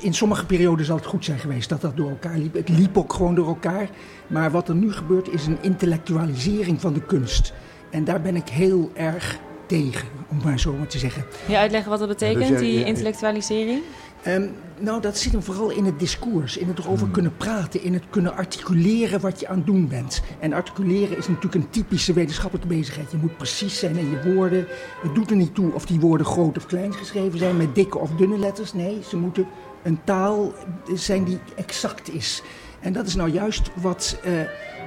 in sommige perioden zal het goed zijn geweest dat dat door elkaar liep. Het liep ook gewoon door elkaar. Maar wat er nu gebeurt is een intellectualisering van de kunst. En daar ben ik heel erg tegen, om maar zo maar te zeggen. Kun je uitleggen wat dat betekent, ja, dus die intellectualisering? Um, nou, dat zit hem vooral in het discours, in het erover hmm. kunnen praten, in het kunnen articuleren wat je aan het doen bent. En articuleren is natuurlijk een typische wetenschappelijke bezigheid. Je moet precies zijn in je woorden. Het doet er niet toe of die woorden groot of klein geschreven zijn, met dikke of dunne letters. Nee, ze moeten een taal zijn die exact is. En dat is nou juist wat. Uh,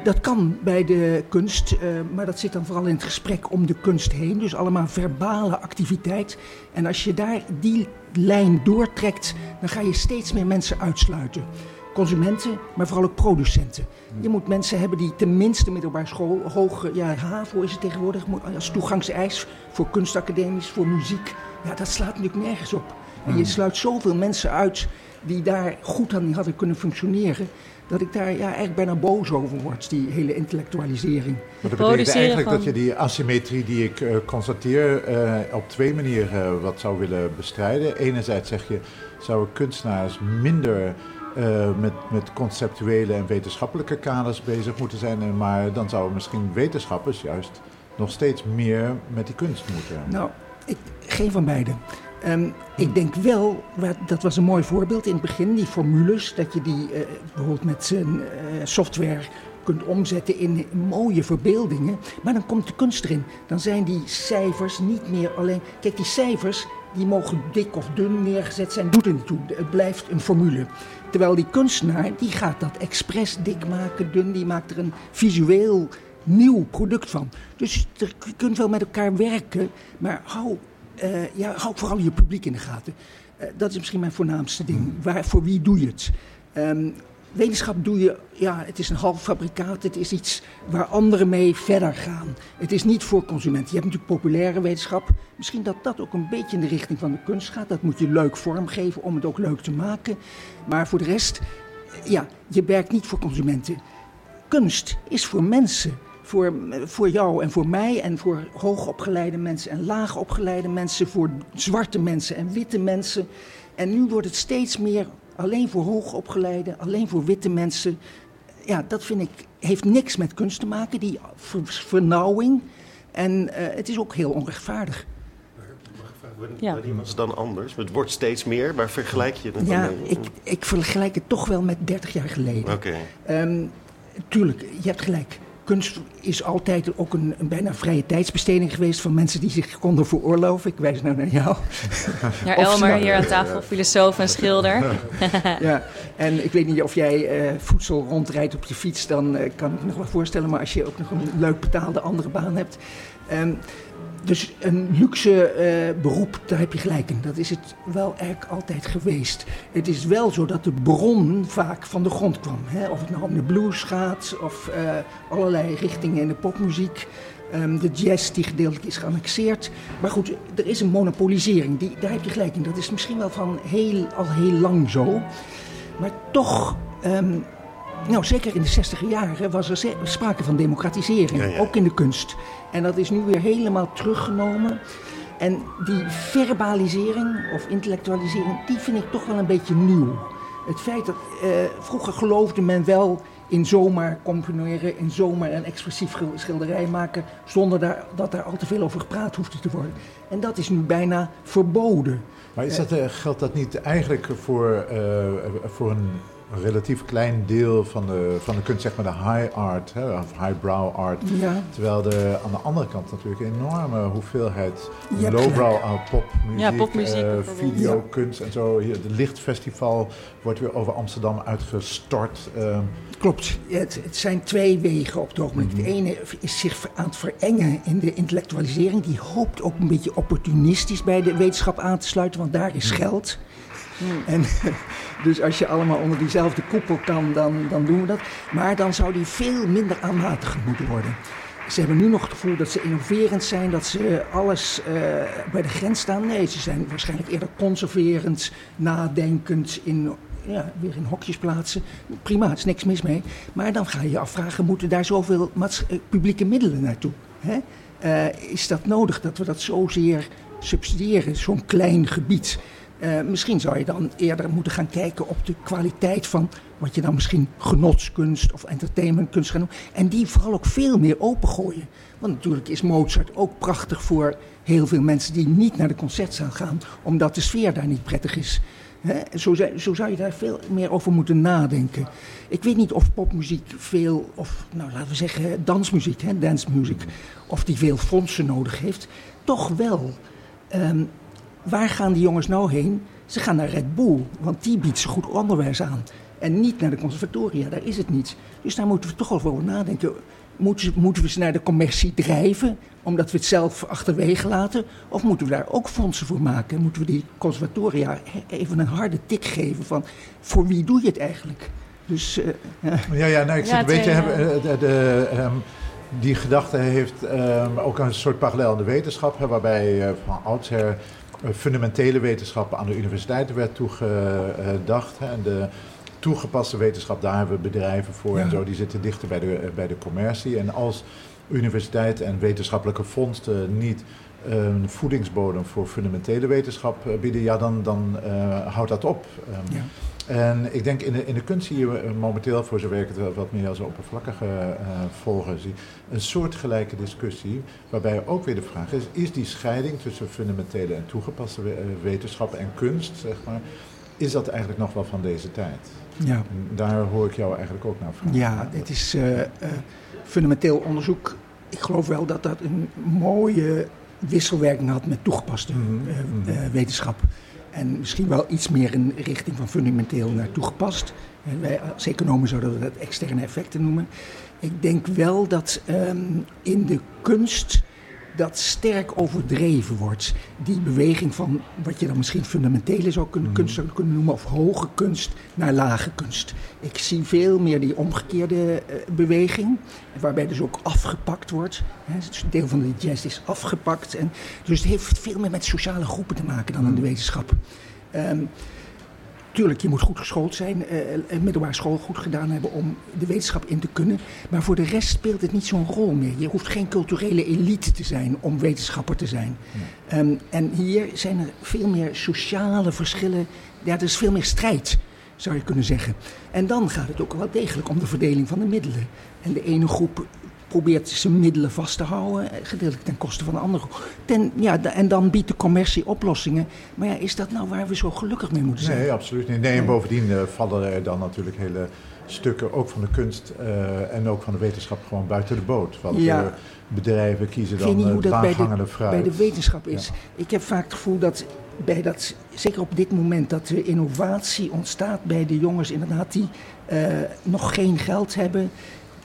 dat kan bij de kunst, uh, maar dat zit dan vooral in het gesprek om de kunst heen. Dus allemaal verbale activiteit. En als je daar die lijn doortrekt, dan ga je steeds meer mensen uitsluiten. Consumenten, maar vooral ook producenten. Je moet mensen hebben die tenminste middelbare school, hoge, ja, HAVO is het tegenwoordig, als toegangseis voor kunstacademies, voor muziek. Ja, dat slaat natuurlijk nergens op. En je hmm. sluit zoveel mensen uit die daar goed aan hadden kunnen functioneren dat ik daar ja, eigenlijk bijna boos over word, die hele intellectualisering. Maar dat betekent eigenlijk dat je die asymmetrie die ik uh, constateer uh, op twee manieren wat zou willen bestrijden. Enerzijds zeg je, zouden kunstenaars minder uh, met, met conceptuele en wetenschappelijke kaders bezig moeten zijn, maar dan zouden misschien wetenschappers juist nog steeds meer met die kunst moeten. Nou, ik, geen van beide. Um, ik denk wel, dat was een mooi voorbeeld in het begin, die formules, dat je die uh, bijvoorbeeld met uh, software kunt omzetten in mooie verbeeldingen. Maar dan komt de kunst erin. Dan zijn die cijfers niet meer alleen. Kijk, die cijfers die mogen dik of dun neergezet zijn, doet er niet toe. Het blijft een formule. Terwijl die kunstenaar, die gaat dat expres dik maken, dun, die maakt er een visueel nieuw product van. Dus je kunt wel met elkaar werken, maar hou ja, hou vooral je publiek in de gaten. Uh, dat is misschien mijn voornaamste ding. Hmm. Waar, voor wie doe je het? Um, wetenschap doe je, ja, het is een half fabrikaat. Het is iets waar anderen mee verder gaan. Het is niet voor consumenten. Je hebt natuurlijk populaire wetenschap. Misschien dat dat ook een beetje in de richting van de kunst gaat. Dat moet je leuk vormgeven om het ook leuk te maken. Maar voor de rest, ja, je werkt niet voor consumenten. Kunst is voor mensen voor, voor jou en voor mij en voor hoogopgeleide mensen en laagopgeleide mensen, voor zwarte mensen en witte mensen. En nu wordt het steeds meer alleen voor hoogopgeleide, alleen voor witte mensen. ja, dat vind ik, heeft niks met kunst te maken, die ver- vernauwing. En eh, het is ook heel onrechtvaardig. Ja. Was het dan anders? Het wordt steeds meer, maar vergelijk je het Ja, dan? ik, ik vergelijk het toch wel met 30 jaar geleden. Oké. Ehm, tuurlijk, je hebt gelijk. Kunst is altijd ook een, een bijna vrije tijdsbesteding geweest van mensen die zich konden veroorloven. Ik wijs nou naar jou. Ja, Elmer hier aan tafel, filosoof en schilder. ja, en ik weet niet of jij eh, voedsel rondrijdt op je fiets, dan eh, kan ik me nog wel voorstellen. Maar als je ook nog een leuk betaalde andere baan hebt. Ehm, dus een luxe eh, beroep, daar heb je gelijk in. Dat is het wel eigenlijk altijd geweest. Het is wel zo dat de bron vaak van de grond kwam. Hè? Of het nou om de blues gaat, of eh, allerlei richtingen in de popmuziek. Ehm, de jazz die gedeeltelijk is geannexeerd. Maar goed, er is een monopolisering. Die, daar heb je gelijk in. Dat is misschien wel van heel, al heel lang zo. Maar toch, ehm, nou zeker in de 60 jaren was er sprake van democratisering. Ja, ja. Ook in de kunst. En dat is nu weer helemaal teruggenomen. En die verbalisering of intellectualisering, die vind ik toch wel een beetje nieuw. Het feit dat eh, vroeger geloofde men wel in zomaar componeren, in zomaar een expressief schil- schilderij maken, zonder daar, dat daar al te veel over gepraat hoefde te worden. En dat is nu bijna verboden. Maar is dat, eh, geldt dat niet eigenlijk voor, eh, voor een relatief klein deel van de, van de kunst, zeg maar de high art, hè, of highbrow art? Ja, Terwijl er aan de andere kant natuurlijk een enorme hoeveelheid lowbrow popmuziek, Ja, popmuziek eh, bijvoorbeeld. videokunst en zo. Hier, de Lichtfestival wordt weer over Amsterdam uitgestort. eh, Klopt. Het, het zijn twee wegen op het ogenblik. De ene is zich aan het verengen in de intellectualisering. Die hoopt ook een beetje opportunistisch bij de wetenschap aan te sluiten, want daar is geld. En, dus als je allemaal onder diezelfde koepel kan, dan, dan doen we dat. Maar dan zou die veel minder aanmatigend moeten worden. Ze hebben nu nog het gevoel dat ze innoverend zijn, dat ze alles eh, bij de grens staan. Nee, ze zijn waarschijnlijk eerder conserverend, nadenkend, in, ja, weer in hokjes plaatsen. Prima, er is niks mis mee. Maar dan ga je je afvragen, moeten daar zoveel eh, publieke middelen naartoe? Hè? Eh, is dat nodig dat we dat zozeer subsidiëren, zo'n klein gebied? Eh, misschien zou je dan eerder moeten gaan kijken op de kwaliteit van wat je dan misschien genotskunst of entertainmentkunst gaat noemen. En die vooral ook veel meer opengooien. Want natuurlijk is Mozart ook prachtig voor heel veel mensen die niet naar de concertzaal gaan, omdat de sfeer daar niet prettig is. Hè, zo, zo zou je daar veel meer over moeten nadenken. Ik weet niet of popmuziek veel, of nou laten we zeggen dansmuziek, hè, dance music, of die veel fondsen nodig heeft. Toch wel. Ehm, waar gaan die jongens nou heen? Ze gaan naar Red Bull, want die biedt ze goed onderwijs aan. En niet naar de conservatoria, daar is het niet. Dus daar moeten we toch over nadenken. Moeten, moeten we ze naar de commercie drijven, omdat we het zelf achterwege laten? Of moeten we daar ook fondsen voor maken? Moeten we die conservatoria even een harde tik geven van... voor wie doe je het eigenlijk? Dus eh, ja. Ja, ja, nou, ik Ja, zit een beetje. hebben, eh, de, de, ehm, die gedachte heeft ehm, ook een soort parallel in de wetenschap, hè, waarbij eh, van oudsher eh, fundamentele wetenschappen aan de universiteiten werd toegedacht. en de toegepaste wetenschap, daar hebben we bedrijven voor en zo, die zitten dichter bij de, eh, bij de commercie. En als universiteiten en wetenschappelijke fondsen niet een voedingsbodem voor fundamentele wetenschap eh, bieden, ja, dan, dan eh, houdt dat op. Ehm, Ja. En ik denk in de, in de kunst zie je eh, momenteel, voor zover ik het wel wat meer als oppervlakkige eh volger zie, een soortgelijke discussie. Waarbij ook weer de vraag is: is die scheiding tussen fundamentele en toegepaste eh, wetenschappen en kunst, zeg maar, is dat eigenlijk nog wel van deze tijd? ja. En daar hoor ik jou eigenlijk ook naar vragen. Ja, het is fundamenteel onderzoek. Ik geloof wel dat dat een mooie wisselwerking had met toegepaste Mhm, mhm. wetenschap. En misschien wel iets meer in richting van fundamenteel naar toegepast. Wij als economen zouden dat externe effecten noemen. Ik denk wel dat ehm, in de kunst dat sterk overdreven wordt. Die beweging van wat je dan misschien fundamentele zou kunnen, Mhm. kunst zou kunnen noemen, of hoge kunst naar lage kunst. Ik zie veel meer die omgekeerde eh, beweging, waarbij dus ook afgepakt wordt. Hè, dus een deel van de jazz is afgepakt. En, dus het heeft veel meer met sociale groepen te maken dan in de wetenschap. Ehm, Tuurlijk, je moet goed geschoold zijn, eh, een middelbare school goed gedaan hebben om de wetenschap in te kunnen. Maar voor de rest speelt het niet zo'n rol meer. Je hoeft geen culturele elite te zijn om wetenschapper te zijn. Ehm, en hier zijn er veel meer sociale verschillen. Ja, er is veel meer strijd. zou je kunnen zeggen. En dan gaat het ook wel degelijk om de verdeling van de middelen. En de ene groep probeert zijn middelen vast te houden, eh, gedeeltelijk ten koste van de andere. Ten, ja, en dan biedt de commercie oplossingen. Maar ja, is dat nou waar we zo gelukkig mee moeten zijn? Nee, absoluut niet. Nee, en bovendien uh, vallen er dan natuurlijk hele stukken, ook van de kunst uh, en ook van de wetenschap, gewoon buiten de boot. Want ja. bedrijven kiezen dan het hoe dat bij de, fruit. bij de wetenschap is. Ja. Ik heb vaak het gevoel dat bij dat, zeker op dit moment, dat de innovatie ontstaat bij de jongens inderdaad die uh, nog geen geld hebben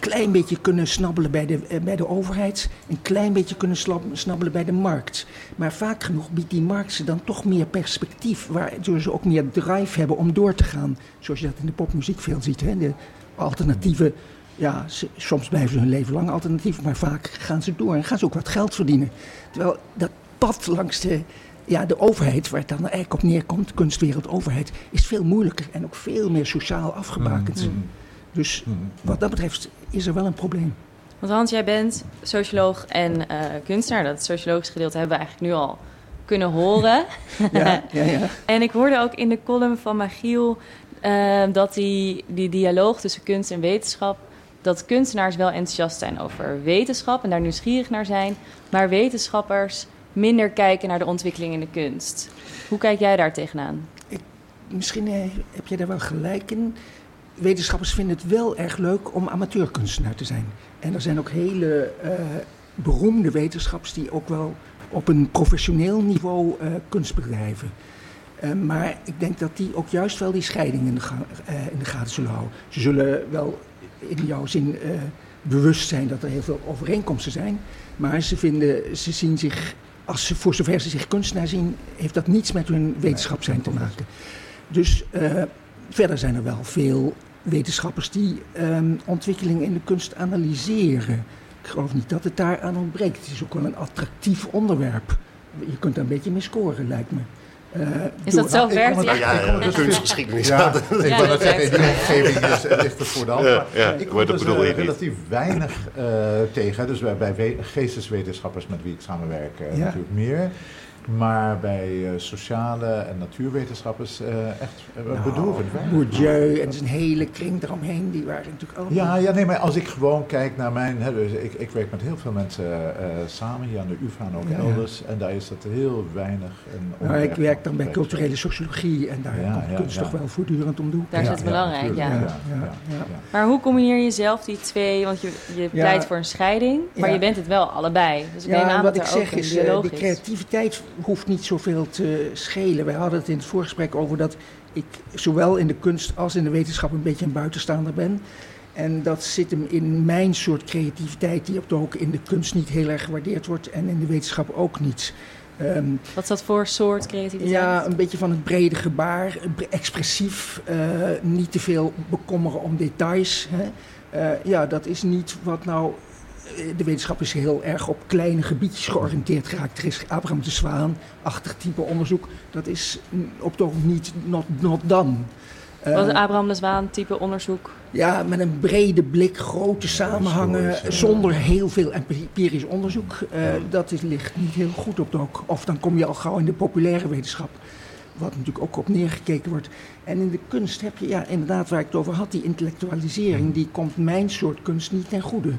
klein beetje kunnen snabbelen bij de, eh, bij de overheid, een klein beetje kunnen snabbelen bij de markt. Maar vaak genoeg biedt die markt ze dan toch meer perspectief, waardoor ze ook meer drive hebben om door te gaan. Zoals je dat in de popmuziek veel ziet. Hè? De alternatieve, ja, soms blijven ze hun leven lang alternatief, maar vaak gaan ze door en gaan ze ook wat geld verdienen. Terwijl dat pad langs de, ja, de overheid, waar het dan eigenlijk op neerkomt, kunstwereld, overheid, is veel moeilijker en ook veel meer sociaal afgebakend. Mm. Dus wat dat betreft is er wel een probleem. Want Hans, jij bent socioloog en uh, kunstenaar. Dat sociologische gedeelte hebben we eigenlijk nu al kunnen horen. ja, ja, ja. en ik hoorde ook in de column van Magiel uh, dat die, die dialoog tussen kunst en wetenschap... dat kunstenaars wel enthousiast zijn over wetenschap en daar nieuwsgierig naar zijn... maar wetenschappers minder kijken naar de ontwikkeling in de kunst. Hoe kijk jij daar tegenaan? Ik, misschien eh, heb je daar wel gelijk in wetenschappers vinden het wel erg leuk om amateurkunstenaar te zijn. En er zijn ook hele uh, beroemde wetenschappers die ook wel op een professioneel niveau uh, kunst bedrijven. Uh, maar ik denk dat die ook juist wel die scheiding in de, in de gaten zullen houden. Ze zullen wel in jouw zin bewust zijn dat er heel veel overeenkomsten zijn. Maar ze, vinden, ze zien zich, als ze, voor zover ze zich kunstenaar zien, heeft dat niets met hun wetenschap zijn te maken. Dus verder zijn er wel veel wetenschappers die um, ontwikkeling in de kunst analyseren. Ik geloof niet dat het daar aan ontbreekt. Het is ook wel een attractief onderwerp. Je kunt daar een beetje mee scoren, lijkt me. Uh, is dat zo ver? Ja, ja, ja, ja, kunstgeschiedenis. Ja, ik wil net zeggen, in die omgeving is, ligt het voor de hand. Ja, ja, ik kom dus uh, relatief weinig uh, tegen. Dus bij, bij geesteswetenschappers met wie ik samenwerk natuurlijk meer. Maar bij uh, sociale en natuurwetenschappers uh, echt uh, nou, bedroevend Bourdieu en zijn hele kring eromheen, die waren natuurlijk allemaal... Ja, ja, nee, maar als ik gewoon kijk naar mijn... Hè, dus ik, ik werk met heel veel mensen samen, hier aan de UvA en ook ja, elders. En daar is dat heel weinig... Een nou, ik werk dan bij culturele sociologie en daar ja, komt kunst toch wel voortdurend om doen. Daar is het belangrijk, ja. Maar hoe combineer je zelf die twee... Want je, je pleit voor een scheiding, maar je bent het wel allebei. Dus ik neem aan wat ik zeg is, de creativiteit hoeft niet zoveel te schelen. Wij hadden het in het voorgesprek over dat ik zowel in de kunst als in de wetenschap een beetje een buitenstaander ben. En dat zit hem in mijn soort creativiteit, die ook in de kunst niet heel erg gewaardeerd wordt en in de wetenschap ook niet. Um, Wat is dat voor soort creativiteit? Ja, een beetje van het brede gebaar, expressief, uh, niet te veel bekommeren om details. Hè. Uh, ja, dat is niet wat nou de wetenschap is heel erg op kleine gebiedjes georiënteerd geraakt. Er is Abraham de Zwaan-achtig type onderzoek. Dat is op toch niet not, not done. Wat is Abraham de Zwaan type onderzoek? Ja, met een brede blik, grote samenhangen, zonder heel veel empirisch onderzoek. Uh, dat is, ligt niet heel goed op de hoek. Of dan kom je al gauw in de populaire wetenschap, wat natuurlijk ook op neergekeken wordt. En in de kunst heb je, ja, inderdaad, waar ik het over had, die intellectualisering, die komt mijn soort kunst niet ten goede.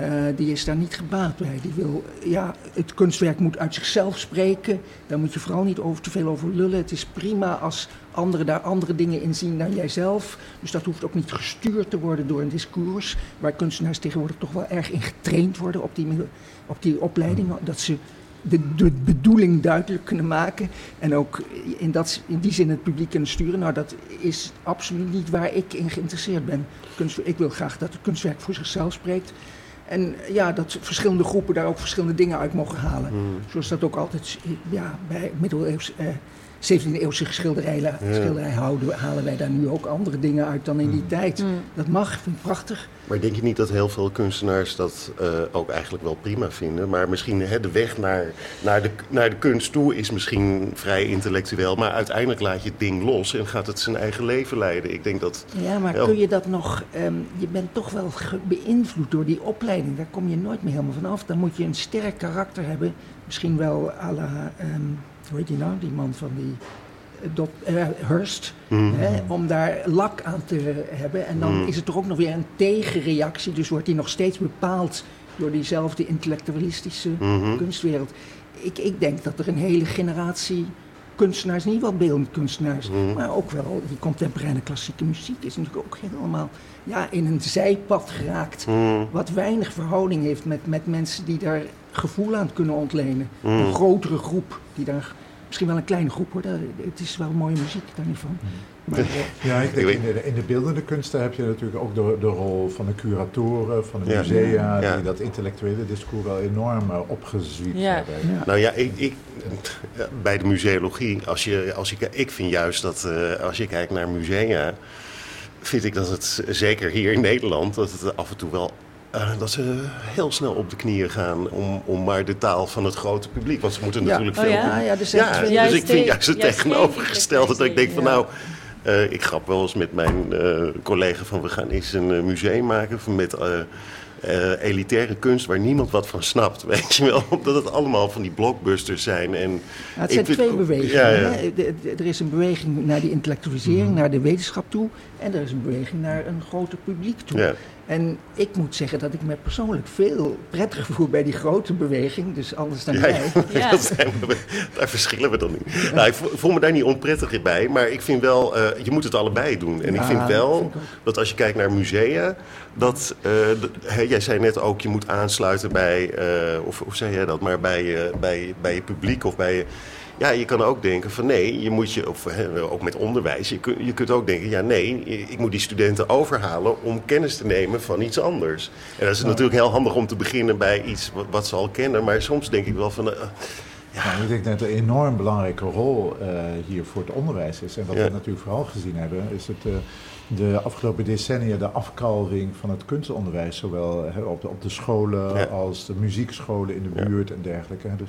Uh, die is daar niet gebaat bij. Die wil, ja, het kunstwerk moet uit zichzelf spreken. Daar moet je vooral niet over, te veel over lullen. Het is prima als anderen daar andere dingen in zien dan jijzelf. Dus dat hoeft ook niet gestuurd te worden door een discours. Waar kunstenaars tegenwoordig toch wel erg in getraind worden op die, op die opleiding. Dat ze de, de bedoeling duidelijk kunnen maken. En ook in, dat, in die zin het publiek kunnen sturen. Nou, dat is absoluut niet waar ik in geïnteresseerd ben. Kunst, ik wil graag dat het kunstwerk voor zichzelf spreekt. En ja, dat verschillende groepen daar ook verschillende dingen uit mogen halen. Mm. Zoals dat ook altijd ja, bij middeleeuws, eh, 17e-eeuwse schilderij, schilderij houden, halen wij daar nu ook andere dingen uit dan in die mm. tijd. Mm. Dat mag, vind ik prachtig. Maar denk je niet dat heel veel kunstenaars dat uh, ook eigenlijk wel prima vinden? Maar misschien hè, de weg naar, naar, de, naar de kunst toe is misschien vrij intellectueel. Maar uiteindelijk laat je het ding los en gaat het zijn eigen leven leiden. Ik denk dat... Ja, maar kun je dat nog... Um, je bent toch wel beïnvloed door die opleiding. Daar kom je nooit meer helemaal vanaf. Dan moet je een sterk karakter hebben. Misschien wel à la... Um, hoe heet die nou? Die man van die eh, Hurst, Mhm. hè, om daar lak aan te hebben. En dan Mhm. is het toch ook nog weer een tegenreactie. Dus wordt die nog steeds bepaald door diezelfde intellectualistische Mhm. kunstwereld. Ik, ik denk dat er een hele generatie kunstenaars, niet wel beeldend kunstenaars, Mhm. maar ook wel die contemporaine klassieke muziek is natuurlijk ook helemaal ja, in een zijpad geraakt. Wat weinig verhouding heeft met, met mensen die daar gevoel aan kunnen ontlenen. Een grotere groep die daar, misschien wel een kleine groep hoor, het is wel mooie muziek, daar niet van. Maar, eh, Ja, ik denk in de, in de beeldende kunsten heb je natuurlijk ook de, de rol van de curatoren, van de Ja. musea, Ja. die dat intellectuele discours wel enorm Ja. hebben. ja. Nou ja, ik, ik, bij de museologie, als je, als je, ik vind juist dat eh, als je kijkt naar musea, vind ik dat het, zeker hier in Nederland, dat het af en toe wel, eh, dat ze heel snel op de knieën gaan om, om maar de taal van het grote publiek. Want ze moeten Ja. natuurlijk Oh veel... ja? Ja, ja, zijn Ja, dus Juist ik vind juist het tegenovergestelde. Dat ik denk van Ja. nou, eh, ik grap wel eens met mijn eh, collega van we gaan eens een museum maken van met elitaire kunst waar niemand wat van snapt. Weet je wel, omdat het allemaal van die blockbusters zijn. En Nou, het zijn vind- twee bewegingen. Ja, ja. hè. De- de- Er is een beweging naar die intellectualisering, naar de wetenschap toe. En er is een beweging naar een groter publiek toe. Ja. En ik moet zeggen dat ik me persoonlijk veel prettiger voel bij die grote beweging. Dus anders dan Ja, jij. Ja. dat zijn we, daar verschillen we dan niet. Nou, ik vo- voel me daar niet onprettig bij, maar ik vind wel, eh, je moet het allebei doen. En ik vind wel vind ik ook. dat als je kijkt naar musea, dat, eh, de- hè, jij zei net ook, je moet aansluiten bij, eh, of hoe zei jij dat, maar bij, bij, bij je publiek of bij je... Ja, je kan ook denken van nee, je moet je, of ook met onderwijs, je, kun, je kunt ook denken, ja nee, ik moet die studenten overhalen om kennis te nemen van iets anders. En dat is natuurlijk heel handig om te beginnen bij iets wat, wat ze al kennen, maar soms denk ik wel van, eh, Nou, ik denk dat een enorm belangrijke rol eh, hier voor het onderwijs is. En wat Ja. we natuurlijk vooral gezien hebben, is het, eh, de afgelopen decennia de afkalving van het kunstonderwijs. Zowel op, de, op de scholen Ja. als de muziekscholen in de Ja. buurt en dergelijke. Dus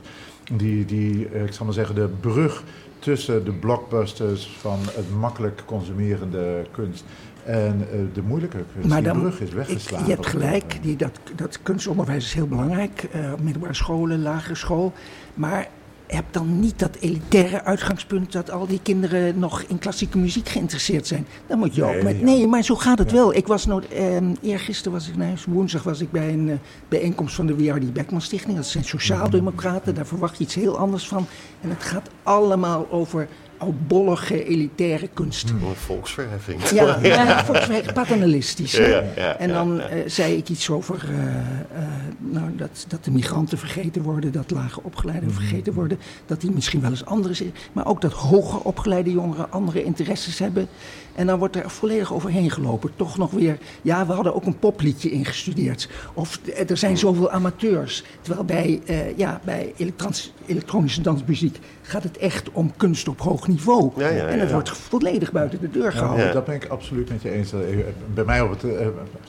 die, die eh, ik zal maar zeggen, de brug tussen de blockbusters van het makkelijk consumerende kunst en eh, de moeilijke kunst. Maar die dan, brug is weggeslagen. je hebt gelijk, die, dat, dat kunstonderwijs is heel belangrijk. op middelbare scholen, lagere school. Maar heb dan niet dat elitaire uitgangspunt dat al die kinderen nog in klassieke muziek geïnteresseerd zijn. Dan moet je ook Nee, met. ja. Nee, maar zo gaat het Ja. wel. Ik was nooit. Eh, eergisteren was ik, nee, woensdag was ik bij een eh, bijeenkomst van de W.R.D. Beckman Stichting. Dat zijn sociaaldemocraten, daar verwacht je iets heel anders van. En het gaat allemaal over oudbollige, elitaire kunst. een volksverheffing. Ja, ja. paternalistisch. hè? Ja, ja, en dan eh, zei ik iets over eh, eh, nou, dat, dat de migranten vergeten worden, dat lage opgeleiden vergeten worden, dat die misschien wel eens andere zijn, maar ook dat hoger opgeleide jongeren andere interesses hebben. En dan wordt er volledig overheen gelopen. Toch nog weer, ja, we hadden ook een popliedje ingestudeerd. Of eh, er zijn zoveel amateurs. Terwijl bij, eh, ja, bij elektronische dansmuziek gaat het echt om kunst op hoog niveau. Ja, ja, en het ja. wordt volledig buiten de deur Ja, gehouden. Dat ben ik absoluut met je eens. Eh, Bij mij, op het,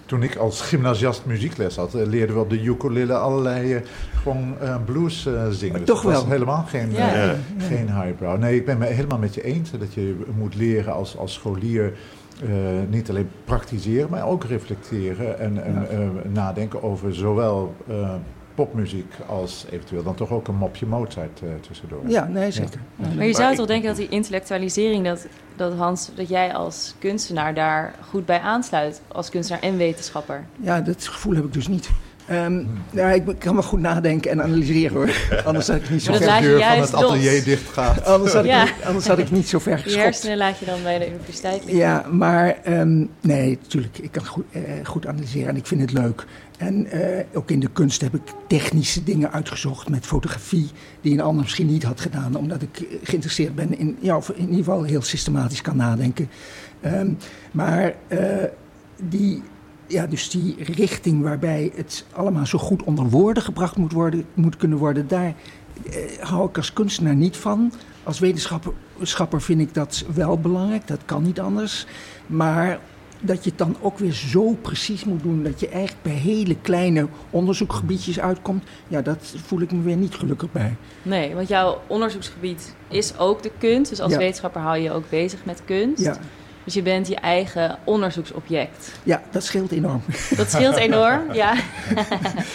toen ik als gymnasiast muziekles had, leerden we op de ukulele allerlei gewoon eh, blues zingen. Dus Toch dat was wel. helemaal geen, Ja. Ja. geen highbrow. Nee, ik ben het helemaal met je eens dat je moet leren als, als scholier. Eh, niet alleen praktiseren, maar ook reflecteren en, en eh, nadenken over zowel eh, popmuziek als eventueel dan toch ook een mopje Mozart eh, tussendoor. Ja, nee, zeker. Ja. Maar je zou toch denken dat die intellectualisering, dat, dat Hans, dat jij als kunstenaar daar goed bij aansluit, als kunstenaar en wetenschapper. Ja, dat gevoel heb ik dus niet. Ehm, nou, ik kan wel goed nadenken en analyseren hoor. Anders had ik niet zo ver, je deur van het atelier los. dicht gaat. anders had ik, Ja. niet- anders had ik niet zo ver Je geschopt. hersenen laat je dan bij de universiteit liggen. Ja, maar ehm, nee, natuurlijk. Ik kan goed, eh, goed analyseren en ik vind het leuk. En eh, ook in de kunst heb ik technische dingen uitgezocht met fotografie, die een ander misschien niet had gedaan, omdat ik geïnteresseerd ben in, ja, of in ieder geval heel systematisch kan nadenken. Ehm, maar eh, die, ja, dus die richting waarbij het allemaal zo goed onder woorden gebracht moet, worden, moet kunnen worden, daar eh, hou ik als kunstenaar niet van. Als wetenschapper schapper vind ik dat wel belangrijk, dat kan niet anders. Maar dat je het dan ook weer zo precies moet doen dat je eigenlijk bij hele kleine onderzoekgebiedjes uitkomt, ja, dat voel ik me weer niet gelukkig bij. Nee, want jouw onderzoeksgebied is ook de kunst. Dus als Ja. wetenschapper hou je je ook bezig met kunst. Ja, Dus je bent je eigen onderzoeksobject. Ja, dat scheelt enorm. Dat scheelt enorm, ja.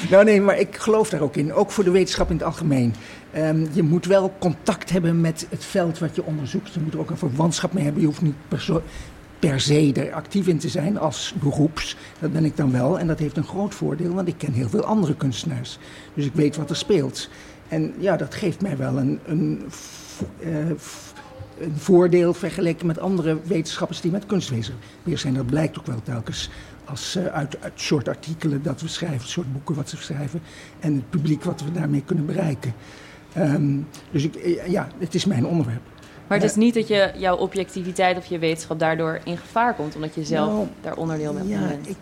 nou nee, maar ik geloof daar ook in. Ook voor de wetenschap in het algemeen. Um, je moet wel contact hebben met het veld wat je onderzoekt. Je moet er ook een verwantschap mee hebben. Je hoeft niet per, per se er actief in te zijn als beroeps. Dat ben ik dan wel. En dat heeft een groot voordeel, want ik ken heel veel andere kunstenaars. Dus ik weet wat er speelt. En ja, dat geeft mij wel een, een, uh, een voordeel vergeleken met andere wetenschappers die met kunstwezen bezig zijn. Dat blijkt ook wel telkens als, uh, uit, uit soort artikelen dat we schrijven, soort boeken wat ze schrijven en het publiek wat we daarmee kunnen bereiken. Um, dus ik, eh, ja, het is mijn onderwerp. Maar het is niet dat je, jouw objectiviteit of je wetenschap daardoor in gevaar komt, omdat je zelf nou, daar onderdeel bent. Ja, ik,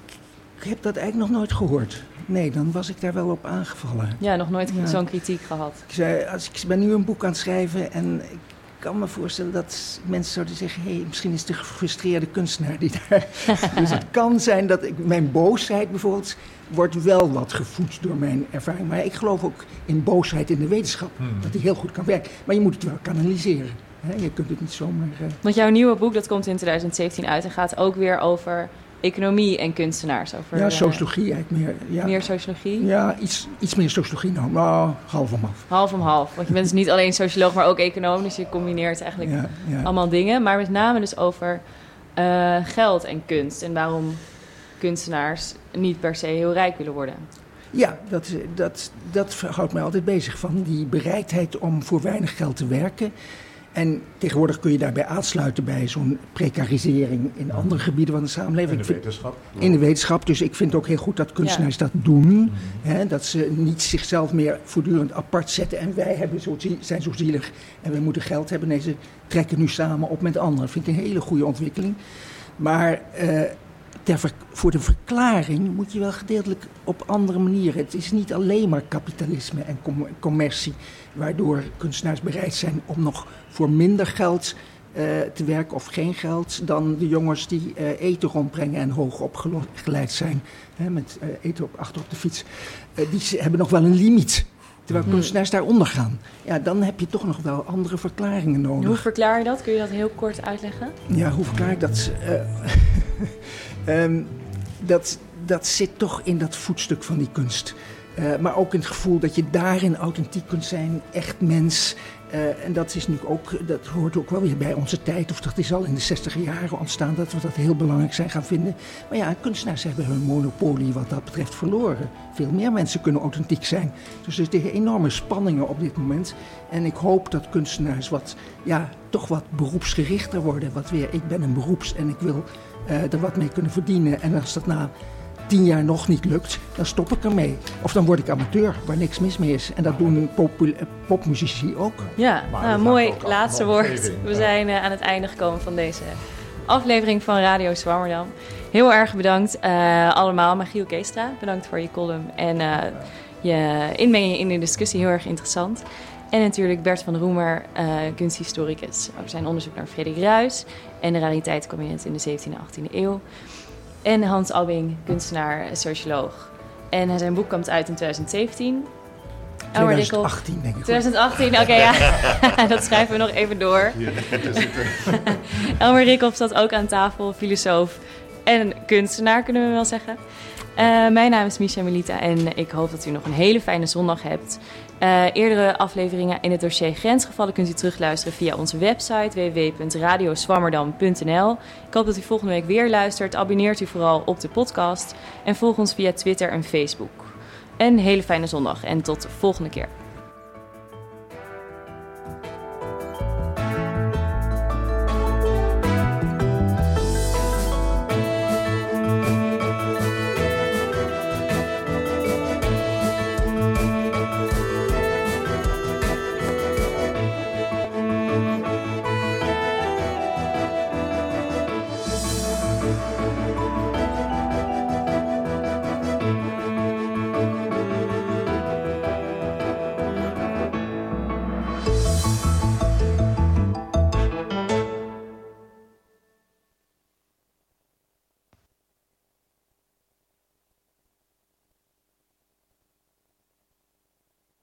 ik heb dat eigenlijk nog nooit gehoord. Nee, dan was ik daar wel op aangevallen. Ja, nog nooit ja. zo'n kritiek gehad. Ik, zei, als ik ben nu een boek aan het schrijven en ik kan me voorstellen dat mensen zouden zeggen: hé, hey, misschien is de gefrustreerde kunstenaar die daar. dus het kan zijn dat ik, mijn boosheid bijvoorbeeld wordt wel wat gevoed door mijn ervaring. Maar ik geloof ook in boosheid in de wetenschap, hmm. dat die heel goed kan werken. Maar je moet het wel kanaliseren. Hè? Je kunt het niet zomaar. Uh... Want jouw nieuwe boek dat komt in 2017 uit en gaat ook weer over economie en kunstenaars. Over, ja, sociologie eigenlijk meer. Ja. Meer sociologie? Ja, iets, iets meer sociologie nou. Nou, half om half. Half om half. Want je bent dus niet alleen socioloog, maar ook econoom. Dus je combineert eigenlijk ja, ja. allemaal dingen. Maar met name dus over uh, geld en kunst. En waarom kunstenaars niet per se heel rijk willen worden. Ja, dat, dat, dat houdt mij altijd bezig van die bereidheid om voor weinig geld te werken. En tegenwoordig kun je daarbij aansluiten bij zo'n precarisering in andere gebieden van de samenleving. In de wetenschap. In de wetenschap. Dus ik vind het ook heel goed dat kunstenaars dat doen. Mhm. Hè, dat ze niet zichzelf meer voortdurend apart zetten. En wij hebben zo, zijn zo zielig en we moeten geld hebben. Nee, ze trekken nu samen op met anderen. Dat vind ik een hele goede ontwikkeling. Maar uh, ter, voor de verklaring moet je wel gedeeltelijk op andere manieren. Het is niet alleen maar kapitalisme en commercie, waardoor kunstenaars bereid zijn om nog voor minder geld uh, te werken of geen geld dan de jongens die uh, eten rondbrengen en hoog opgeleid zijn, hè, met uh, eten op, achter op de fiets. die hebben nog wel een limiet. Terwijl mm kunstenaars daaronder gaan. Ja, dan heb je toch nog wel andere verklaringen nodig. Hoe verklaar je dat? Kun je dat heel kort uitleggen? Ja, hoe verklaar ik dat? Um, dat, dat zit toch in dat voetstuk van die kunst. Uh, maar ook in het gevoel dat je daarin authentiek kunt zijn, echt mens. Uh, en dat is nu ook, dat hoort ook wel weer bij onze tijd, of dat is al in de 60 jaren ontstaan, dat we dat heel belangrijk zijn gaan vinden. Maar ja, kunstenaars hebben hun monopolie wat dat betreft verloren. Veel meer mensen kunnen authentiek zijn. Dus er zitten enorme spanningen op dit moment. En ik hoop dat kunstenaars wat, ja, toch wat beroepsgerichter worden. Wat weer, ik ben een beroeps en ik wil uh, er wat mee kunnen verdienen. En als dat na tien jaar nog niet lukt, dan stop ik ermee. Of dan word ik amateur, waar niks mis mee is. En dat doen popmuzici ook. Ja, nou, mooi laatste woord. We zijn uh, aan het einde gekomen van deze aflevering van Radio Zwammerdam. Heel erg bedankt uh, allemaal. Magiel Keestra, bedankt voor je column en uh, je inmenging in de discussie. Heel erg interessant. En natuurlijk Bert van Roemer, uh, kunsthistoricus, over zijn onderzoek naar Frederik Ruys en de rariteitenkabinet in de 17e en 18e eeuw. En Hans Albing, kunstenaar, socioloog. En zijn boek komt uit in 2017. 2018, denk ik. 2018, oké, ja. dat schrijven we nog even door. Elmer Rikhoff zat ook aan tafel, filosoof en kunstenaar, kunnen we wel zeggen. Uh, mijn naam is Misha Melita en ik hoop dat u nog een hele fijne zondag hebt. Uh, eerdere afleveringen in het dossier grensgevallen kunt u terugluisteren via onze website www.radioswammerdam.nl. Ik hoop dat u volgende week weer luistert. Abonneert u vooral op de podcast en volg ons via Twitter en Facebook. Een hele fijne zondag en tot de volgende keer.